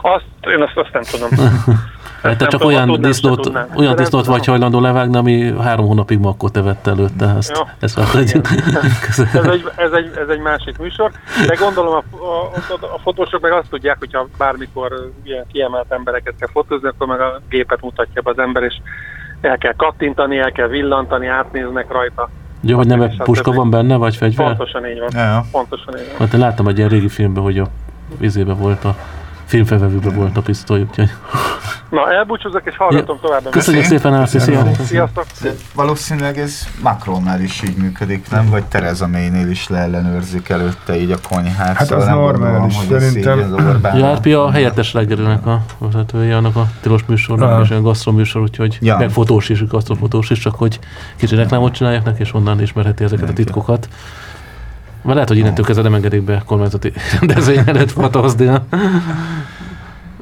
Azt, én azt, azt nem tudom. Hát te csak olyan disznót, olyan disznót vagy hajlandó levágni, ami három hónapig makkot evett előtte. Ezt, Jó. ezt ez, egy, ez, egy, ez egy másik műsor, de gondolom a, a, a fotósok meg azt tudják, hogyha bármikor ilyen kiemelt embereket kell fotózni, akkor meg a gépet mutatja be az ember, és el kell kattintani, el kell villantani, átnéznek rajta. Jó, hogy nem egy puska van benne, vagy fegyver? Pontosan így van. Ja. Pontosan így van. Hát láttam egy ilyen régi filmben, hogy a vizébe volt a filmfelvevőben volt a pisztoly, úgyhogy... Na, elbúcsúzok és hallgatom ja. tovább. Köszönjük szépen, Ászi, szia! Sziasztok! Valószínűleg ez Macronnál is így működik, nem? Vagy Tereza Maynél is leellenőrzik előtte így a konyhát. Hát szóval az normális, szerintem. Járpi a helyettes reggelőnek a vezetője, annak a tilos műsornak, és olyan gasztroműsor, úgyhogy ja. meg fotós is, gasztrofotós is, csak hogy kicsi reklámot csinálják neki, és onnan ismerheti ezeket a titkokat. Mert lehet, hogy innentől kezdve nem engedik be kormányzati rendezvény előtt fotózni a,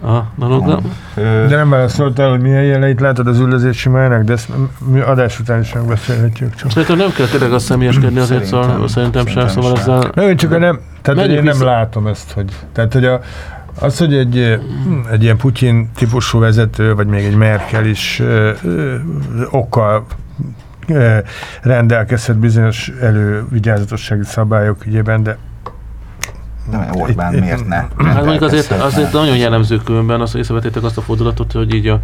a dologra. De nem válaszoltál, hogy milyen jeleit látod az üldözési májának, de ezt mi adás után is megbeszélhetjük. Csak. Szerintem nem kell tényleg azt személyeskedni azért, szerintem, szóval, szerintem sem, szóval ezzel... Nem, csak nem, tehát hogy én nem látom ezt, hogy, tehát hogy a, az, hogy egy, egy ilyen Putyin típusú vezető, vagy még egy Merkel is ö, ö, okkal rendelkezhet bizonyos elővigyázatossági szabályok ügyében, de De Orbán Itt- miért ne? Hát mondjuk azért, azért nagyon jellemző különben, azt észrevettétek azt a fordulatot, hogy így a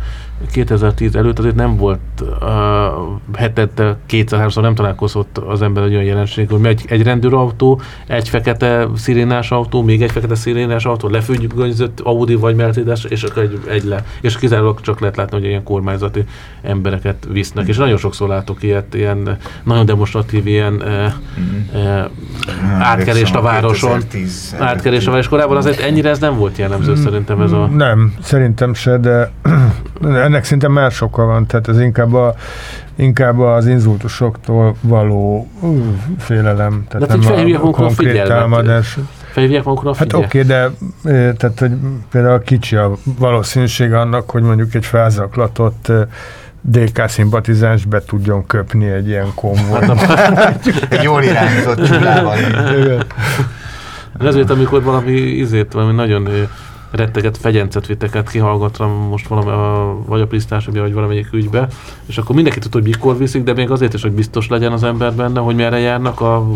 2010 előtt azért nem volt uh, hetente kétszer-háromszor nem találkozott az ember egy olyan jelenség, hogy megy egy rendőrautó, egy fekete szirénás autó, még egy fekete szirénás autó, lefüggönyzött Audi vagy Mercedes, és akkor egy, egy le. És kizárólag csak lehet látni, hogy ilyen kormányzati embereket visznek. És nagyon sokszor látok ilyet, ilyen nagyon demonstratív ilyen uh, uh, átkelést a városon. 2010 átkerés a város korábban, azért ennyire ez nem volt jellemző szerintem ez a... Nem, szerintem se, de ennek szinte már sokkal van, tehát ez inkább, a, inkább az inzultusoktól való félelem, tehát De nem a a konkrét támadás. Felhívják magukra a Hát oké, de eh, tehát, hogy például kicsi a valószínűség annak, hogy mondjuk egy felzaklatott DK szimpatizáns be tudjon köpni egy ilyen konvoj. Egy jól irányított csillával. De ezért, amikor valami izét, valami nagyon retteget fegyencet vittek át kihallgatva most valami, a, vagy a Prisztásokja, vagy valamelyik ügybe, és akkor mindenki tudta, hogy mikor viszik, de még azért is, hogy biztos legyen az ember benne, hogy merre járnak a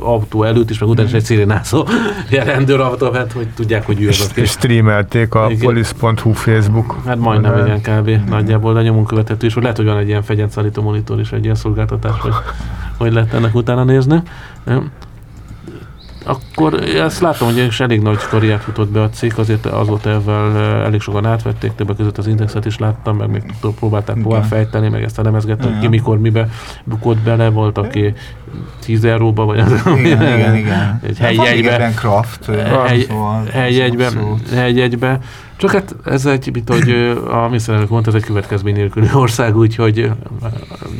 autó előtt is, meg után is egy szirénázó ilyen rendőrautó, hát, hogy tudják, hogy ő az, és, streamelték a police.hu Facebook. Hát majdnem igen, kb. Nagyjából, de nyomon követhető is, hogy lehet, hogy van egy ilyen fegyenszállító monitor is, egy ilyen szolgáltatás, hogy, hogy lehet ennek utána nézni. Nem? Akkor ezt látom, hogy is elég nagy karriert futott be a cikk, azért azóta elég sokan átvették, többek között az indexet is láttam, meg még próbálták tovább fejteni, meg ezt elemezgettek ki, Igen. mikor mibe bukott bele, volt, aki 10 euróba, vagy az, Igen, igen, igen. egy van helyjegybe, ebben Kraft. Helyjegybe, abszolút. helyjegybe. Csak hát ez egy, mint hogy ö, a miniszterelnök mondta, ez egy következmény nélküli ország, úgyhogy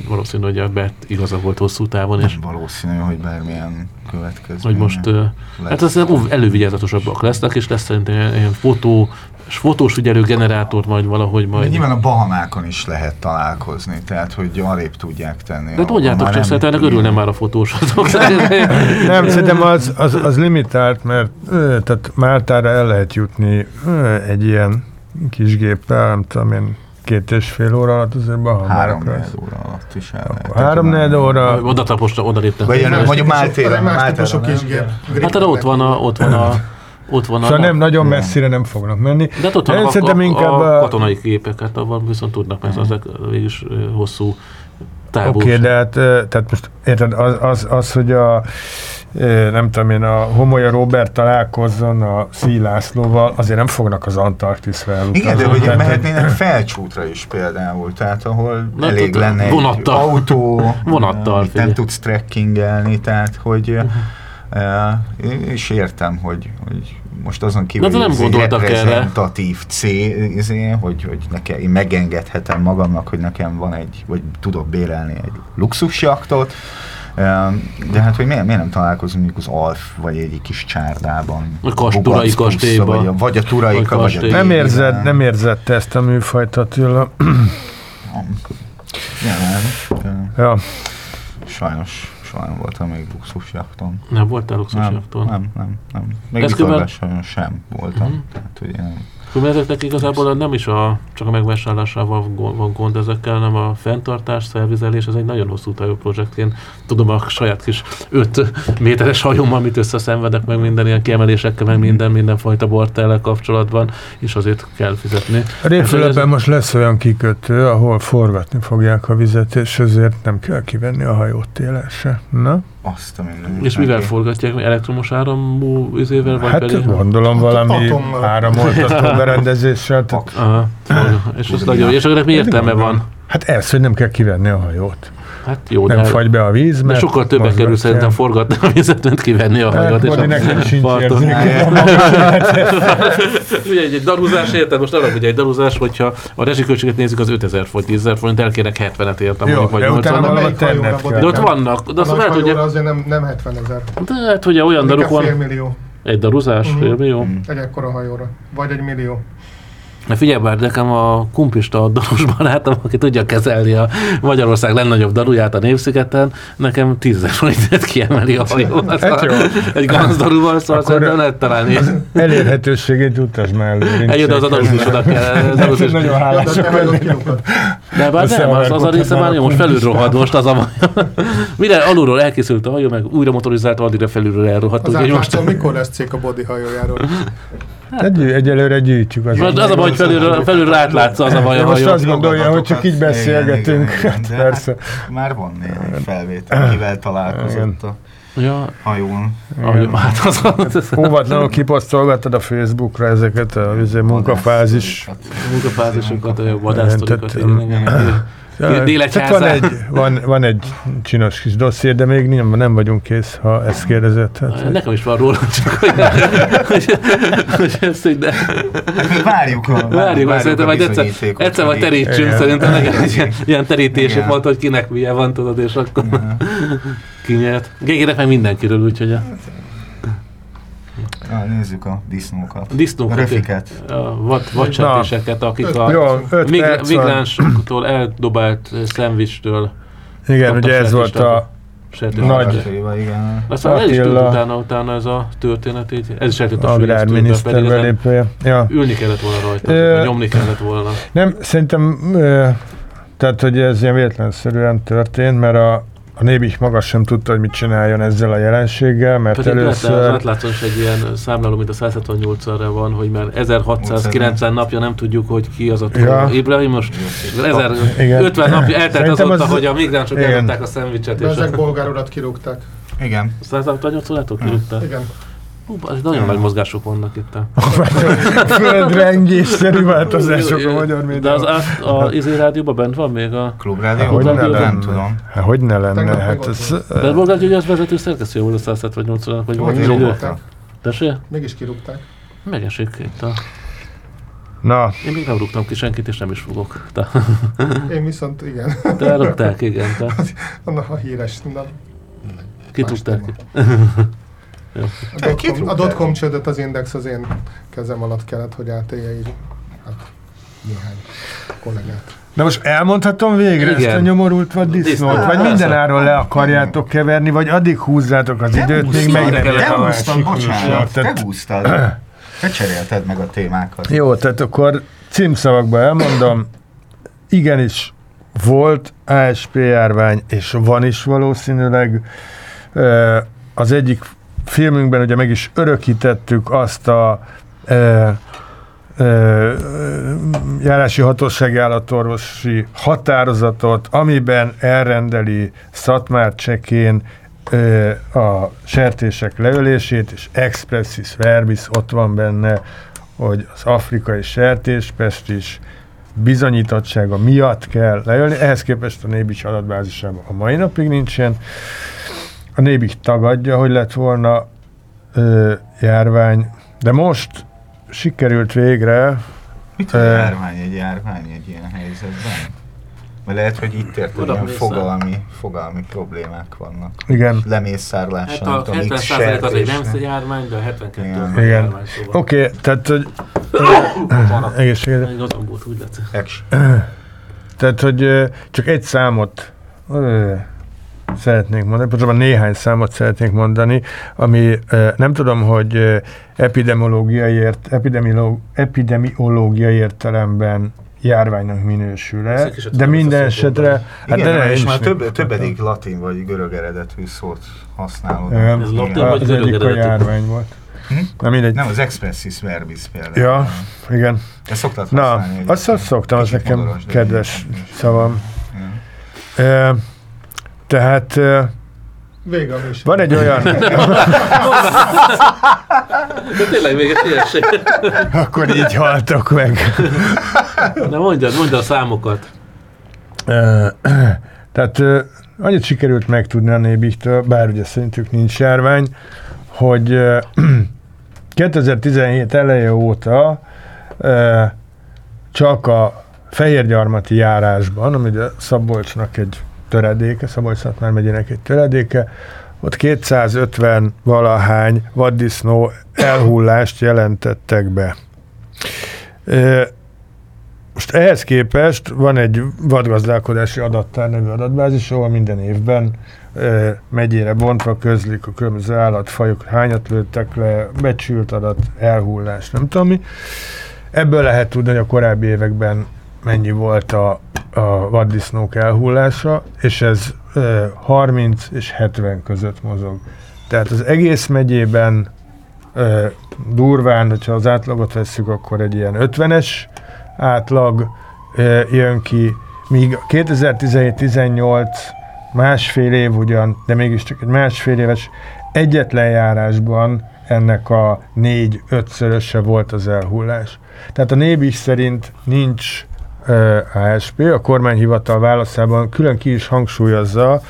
valószínű, hogy a Bet igaza volt hosszú távon, és valószínű, hogy bármilyen következmény. hogy most, ö, hát az elővigyázatosabbak lesznek, és lesz szerintem ilyen, fotó, fotós figyelő generátort majd valahogy Majd. majd. Nyilván a Bahamákon is lehet találkozni, tehát hogy arrébb tudják tenni. De tudjátok, csak nem- szerintem ennek örülne már a fotósok. Nem, szerintem az, az, az limitált, mert tehát Máltára el lehet jutni egy ilyen kis géppel, nem tudom én, két és fél óra alatt azért Három Bahamára negyed óra alatt is el lehet. Akkor három negyed óra, oda taposta, oda léptek. Vagy mondjuk Máltéra. egy más típusú Máltára, kis nem? gép. Hát ott van a, ott van a, ott van a, szóval nem, nagyon messzire nem fognak menni. De ott vannak a, inkább a, a- katonai képek, hát abban viszont tudnak, mert ezek végülis ö, hosszú távú. Oké, okay, de hát, tehát most érted, az, az, az, hogy a nem tudom én, a Homolya Robert találkozzon a Szílászlóval, azért nem fognak az Antarktiszra elutazni. Igen, de hogy Tehát, mehetnének felcsútra is például, tehát ahol Na, elég tudod, lenne egy vonattal. autó, Vonattal, nem tudsz trekkingelni, tehát hogy uh, és értem, hogy, hogy most azon kívül, De nem hogy ez egy gondoltak erre. reprezentatív cél, izé, hogy, hogy nekem, én megengedhetem magamnak, hogy nekem van egy, vagy tudok bérelni egy luxusjaktot, de hát, hogy miért, miért nem találkozunk mondjuk az Alf, vagy egy kis csárdában? A kas- Turai Bugacpuszza, kastélyba. Vagy a, vagy a Turaika, Vagy vagy a nem érzed, nem érzed te ezt a műfajt Attila. Nem. De Ja, Sajnos soha nem voltam még luxusjakton. Nem voltál Nem, luxusjakton? nem, nem, nem. Még Ez sajnos sem voltam. Mhm. Tehát, hogy én Akkor ezeknek igazából nem is a, csak a megvásárlásával van gond- ezekkel, hanem a fenntartás, szervizelés, ez egy nagyon hosszú távú projekt. Én tudom a saját kis 5 méteres hajómmal, amit összeszenvedek meg minden ilyen kiemelésekkel, meg minden, mindenfajta bortellel kapcsolatban, és azért kell fizetni. a Révfülöpben most lesz olyan kikötő, ahol forgatni fogják a vizet, és ezért nem kell kivenni a hajót télen se. Na? Azt a minden. És mivel forgatják? Elektromos áramú üzével, vagy Hát pedig... gondolom valami atommal. áramoltató berendezéssel. Tehát, Aha, és az nagyon, és akkor mi értelme van? hát ez, hogy nem kell kivenni a hajót. Hát jó, Nem de, fagy be a víz, de mert sokkal többe kerül szerintem forgatni a vizet, mint kivenni a hajót. Hát, és a nekem sincs parton. Ugye egy, egy daruzás, érted? Most arra, hogy egy daruzás, hogyha a rezsiköltséget nézzük, az 5000 forint, 10 forint, elkérek 70-et értem, Jó, vagy de utána 80 valami Melyik hajóra, ternet Bodi? kell. De ott vannak, de azt lehet, hogy, azért nem, nem 70 ezer. de hát, hogy olyan daruk van, egy daruzás, Mhm. fél millió. Mm. Egy ekkora hajóra. Vagy egy millió. Na figyelj bár, nekem a kumpista dalos barátom, aki tudja kezelni a Magyarország legnagyobb daruját a Népszigeten, nekem 10 forintet kiemeli a hajómat. Hát jó. Egy gazdalúval, szóval Akkor szerintem lehet találni. Elérhetőségét utasd már előre. Eljön az adós is oda kell. Az adós is. Nagyon lennének. De bár nem, az, az a része már jó, most felül rohad most az a baj. Mire alulról elkészült a hajó, meg újra motorizált, addigra felülről elrohadt. Az most mikor lesz cég a body hajójáról? Hát, gyű- egyelőre gyűjtjük az. Most az a baj, hogy felülről, felülről átlátsz az a baj Én most hajó. azt gondolja, hogy csak így Igen, beszélgetünk. igen, igen, de Persze. Hát már van néhány felvétel, kivel találkozott a Ja, hajón. ahogy, hát az, az, Óvatlanul kiposztolgattad a Facebookra ezeket a munkafázis. munkafázisokat, a vadásztorikat, Tehát. Tehát Délegyházán. van egy, van, van egy csinos kis dosszié, de még nem, nem vagyunk kész, ha ezt kérdezett. Hát, Nekem is van róla, csak hogy, hogy, hogy ezt így, de várjuk a, várjuk, azt szerintem majd egyszer, egyszer majd hogy- terítsünk, Igen. szerintem legyen egy ilyen, Igen. pont, hogy kinek milyen van, tudod, és akkor kinyert. Gégének meg mindenkiről, úgyhogy a Ah, nézzük a disznókat. a disznókat, Röfiket. a vad, akik a Jó, van. migránsoktól eldobált szendvicstől Igen, ugye ez volt a. Nagy-. Igen. Aztán el is Attila- tűnt utána, utána ez a történet, így, ez is eltűnt a agrárminiszter belépője. Ja. ülni kellett volna rajta, vagy nyomni kellett volna. Nem, szerintem, ö, tehát, hogy ez ilyen véletlenszerűen történt, mert a, a Nébik maga sem tudta, hogy mit csináljon ezzel a jelenséggel, mert Pedig lehet, az először... átlátszón is egy ilyen számláló, mint a 178-ra van, hogy már 1690 napja nem tudjuk, hogy ki az a Ja. ja. Ibrahim most Igen. 50 napja eltelt azóta, az- hogy a migránsok igen. eladták a szendvicset, De és ezek a bolgár urat kirúgták. Igen. 168 órától kirúgták. Igen. Hú, az nagyon nagy mozgások vannak itt. A... Földrengésszerű változások a magyar De médiában. az át, a izé rádióban bent van még a... Klubrádió? Hogy ne nem, lenne? nem tudom. Hogy ne lenne? Hát ez, De Bolgár György az vezető szerkesztő volt a 178 órának, vagy Hogy volt egy idő. kirúgták? Tessék? Mégis kirúgták. Megesik itt a... na, Én még nem rúgtam ki senkit, és nem is fogok. De, Én viszont igen. de elrúgták, igen. De Na, a híres. Na, kitúgták ki. A dotcom, a dotcom csődöt az Index az én kezem alatt kellett, hogy átélje így. Hát, néhány kollégát. de most elmondhatom végre Igen. ezt a nyomorult vagy disznót? Disznót, Vagy persze. mindenáról le akarjátok keverni, vagy addig húzzátok az időt, még meg nem Te húztad, bocsánat, te Tehát- húztad. Te cserélted meg a témákat. Jó, tehát akkor címszavakban elmondom, igenis volt ASP járvány, és van is valószínűleg. Az egyik filmünkben ugye meg is örökítettük azt a ö, ö, járási hatósági állatorvosi határozatot, amiben elrendeli Szatmár csekén ö, a sertések leölését, és expressis verbis ott van benne, hogy az afrikai sertéspest is bizonyítottsága miatt kell leölni. Ehhez képest a Nébis adatbázisában a mai napig nincsen. A Nébis tagadja, hogy lett volna ö, járvány, de most sikerült végre, Mit a Ö. járvány egy járvány egy ilyen helyzetben? Vagy lehet, hogy itt ért, hogy ilyen fogalmi, fogalmi problémák vannak. igen, Lemészárlás, Hát nem a tudom, 70 X százalék az egy nem járvány, de a 72 Igen. az Igen. járvány, szóval. oké, okay, tehát, hogy egészségedre. Igazam volt, úgy lett. Tehát, hogy csak egy számot ö, szeretnék mondani, pontosabban néhány számot szeretnék mondani, ami nem tudom, hogy ö, epidemiológiai, ért, epidemiológ, epidemiológiai értelemben járványnak minősül-e, de minden esetre, hát Igen, de és már több, többedik latin vagy görög eredetű szót használod. Ez latin vagy az görög egyik a eredetű? járvány volt. Hm? Na mindegy. Nem, az expressis verbis például. Ja, igen. Ezt szoktad Na, használni. azt, azt egyébként. szoktam, az nekem kedves szavam. Igen. Tehát Vége a műsor. van egy olyan, De tényleg még egy akkor így haltok meg. De mondjad, mondd a számokat. Tehát annyit sikerült megtudni a Nébiktől, bár ugye szerintük nincs járvány, hogy ö, 2017 eleje óta csak a Fehérgyarmati járásban, ami ugye Szabolcsnak egy töredéke, szabolcs már megyének egy töredéke, ott 250 valahány vaddisznó elhullást jelentettek be. Most ehhez képest van egy vadgazdálkodási adattár nevű adatbázis, ahol minden évben megyére bontva közlik a különböző állatfajok, hányat lőttek le, becsült adat, elhullás, nem tudom mi. Ebből lehet tudni, hogy a korábbi években mennyi volt a, a vaddisznók elhullása, és ez 30 és 70 között mozog. Tehát az egész megyében durván, hogyha az átlagot vesszük, akkor egy ilyen 50-es átlag jön ki, míg 2017-18 másfél év ugyan, de mégiscsak egy másfél éves egyetlen járásban ennek a négy-ötszöröse volt az elhullás. Tehát a Nébis szerint nincs ASP, a kormányhivatal válaszában külön ki is hangsúlyozza,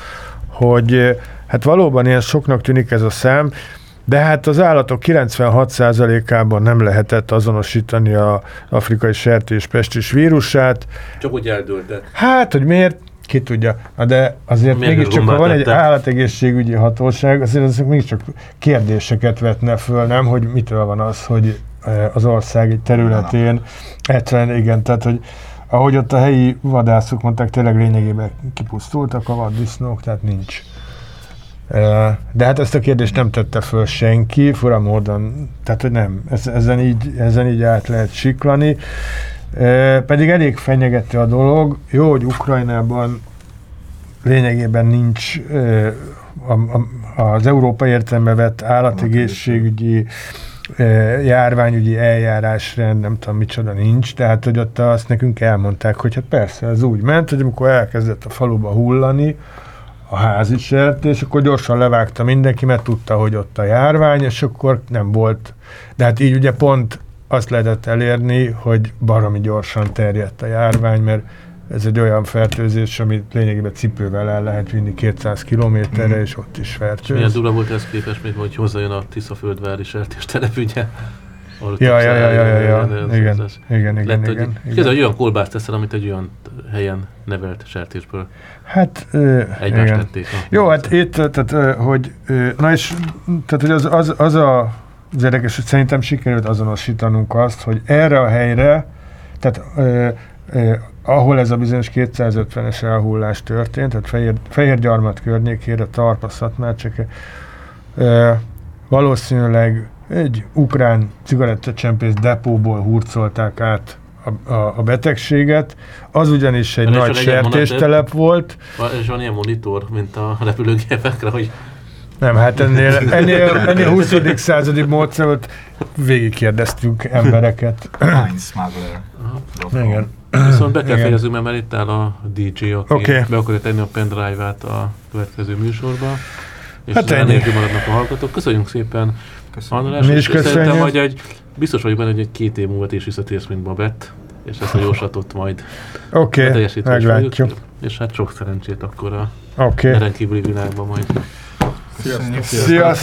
hogy hát valóban ilyen soknak tűnik ez a szám, de hát az állatok 96%-ában nem lehetett azonosítani a afrikai sertéspestis vírusát. Csak úgy eldőlt, de... Hát, hogy miért? Ki tudja. De azért Milyen mégiscsak, ha van egy állategészségügyi hatóság, azért azok mégiscsak kérdéseket vetne föl, nem? Hogy mitől van az, hogy az ország egy területén egyszerűen igen, tehát hogy ahogy ott a helyi vadászok mondták, tényleg lényegében kipusztultak a vaddisznók, tehát nincs de hát ezt a kérdést nem tette föl senki, fura módon, tehát hogy nem, ezen így, ezen így át lehet siklani. Pedig elég fenyegető a dolog. Jó, hogy Ukrajnában lényegében nincs az Európa értelme vett állategészségügyi járványügyi eljárásrend, nem tudom micsoda nincs, tehát hogy ott azt nekünk elmondták, hogy hát persze, ez úgy ment, hogy amikor elkezdett a faluba hullani, a házi sertés, akkor gyorsan levágta mindenki, mert tudta, hogy ott a járvány, és akkor nem volt. De hát így ugye pont azt lehetett elérni, hogy baromi gyorsan terjedt a járvány, mert ez egy olyan fertőzés, amit lényegében cipővel el lehet vinni 200 kilométerre, mm. és ott is fertőz. Milyen durva volt ez képest, mint hogy hozzájön a Tiszaföldvári sertés települye? Ja, ja, ja, ja, ja, ja. Igen, igen, igen, Lett, igen, igen. Ez egy olyan kolbászt teszel, amit egy olyan helyen nevelt sertésből Hát, igen. tették. Jó, hát itt, tehát, hogy, na és, tehát, hogy az, az, az a, az érdekes, hogy szerintem sikerült azonosítanunk azt, hogy erre a helyre, tehát eh, ahol ez a bizonyos 250-es elhullás történt, tehát Fehér, Fehérgyarmat környékére, Tarpa, Szatmárcseke, eh, valószínűleg egy ukrán cigarettacsempész depóból hurcolták át a, a, a betegséget. Az ugyanis egy nagy sertéstelep volt. És van ilyen monitor, mint a repülőgépekre, hogy nem, hát ennél, ennél, ennél 20. századi módszer volt, végigkérdeztünk embereket. Mind smuggler. Igen. Viszont be kell fejeznünk, mert itt áll a DJ, aki okay. be akarja tenni a pendrive-át a következő műsorba. És hát ennyi. maradnak a hallgatók. Köszönjük szépen Köszönöm. András, Mi is köszönjük. hogy egy, biztos vagyok benne, hogy egy két év múlva is visszatérsz, mint Babett, és ezt a jóslatot majd Oké, okay, meglátjuk. és hát sok szerencsét akkor a okay. rendkívüli világban majd. Sziasztok! Sziasztok.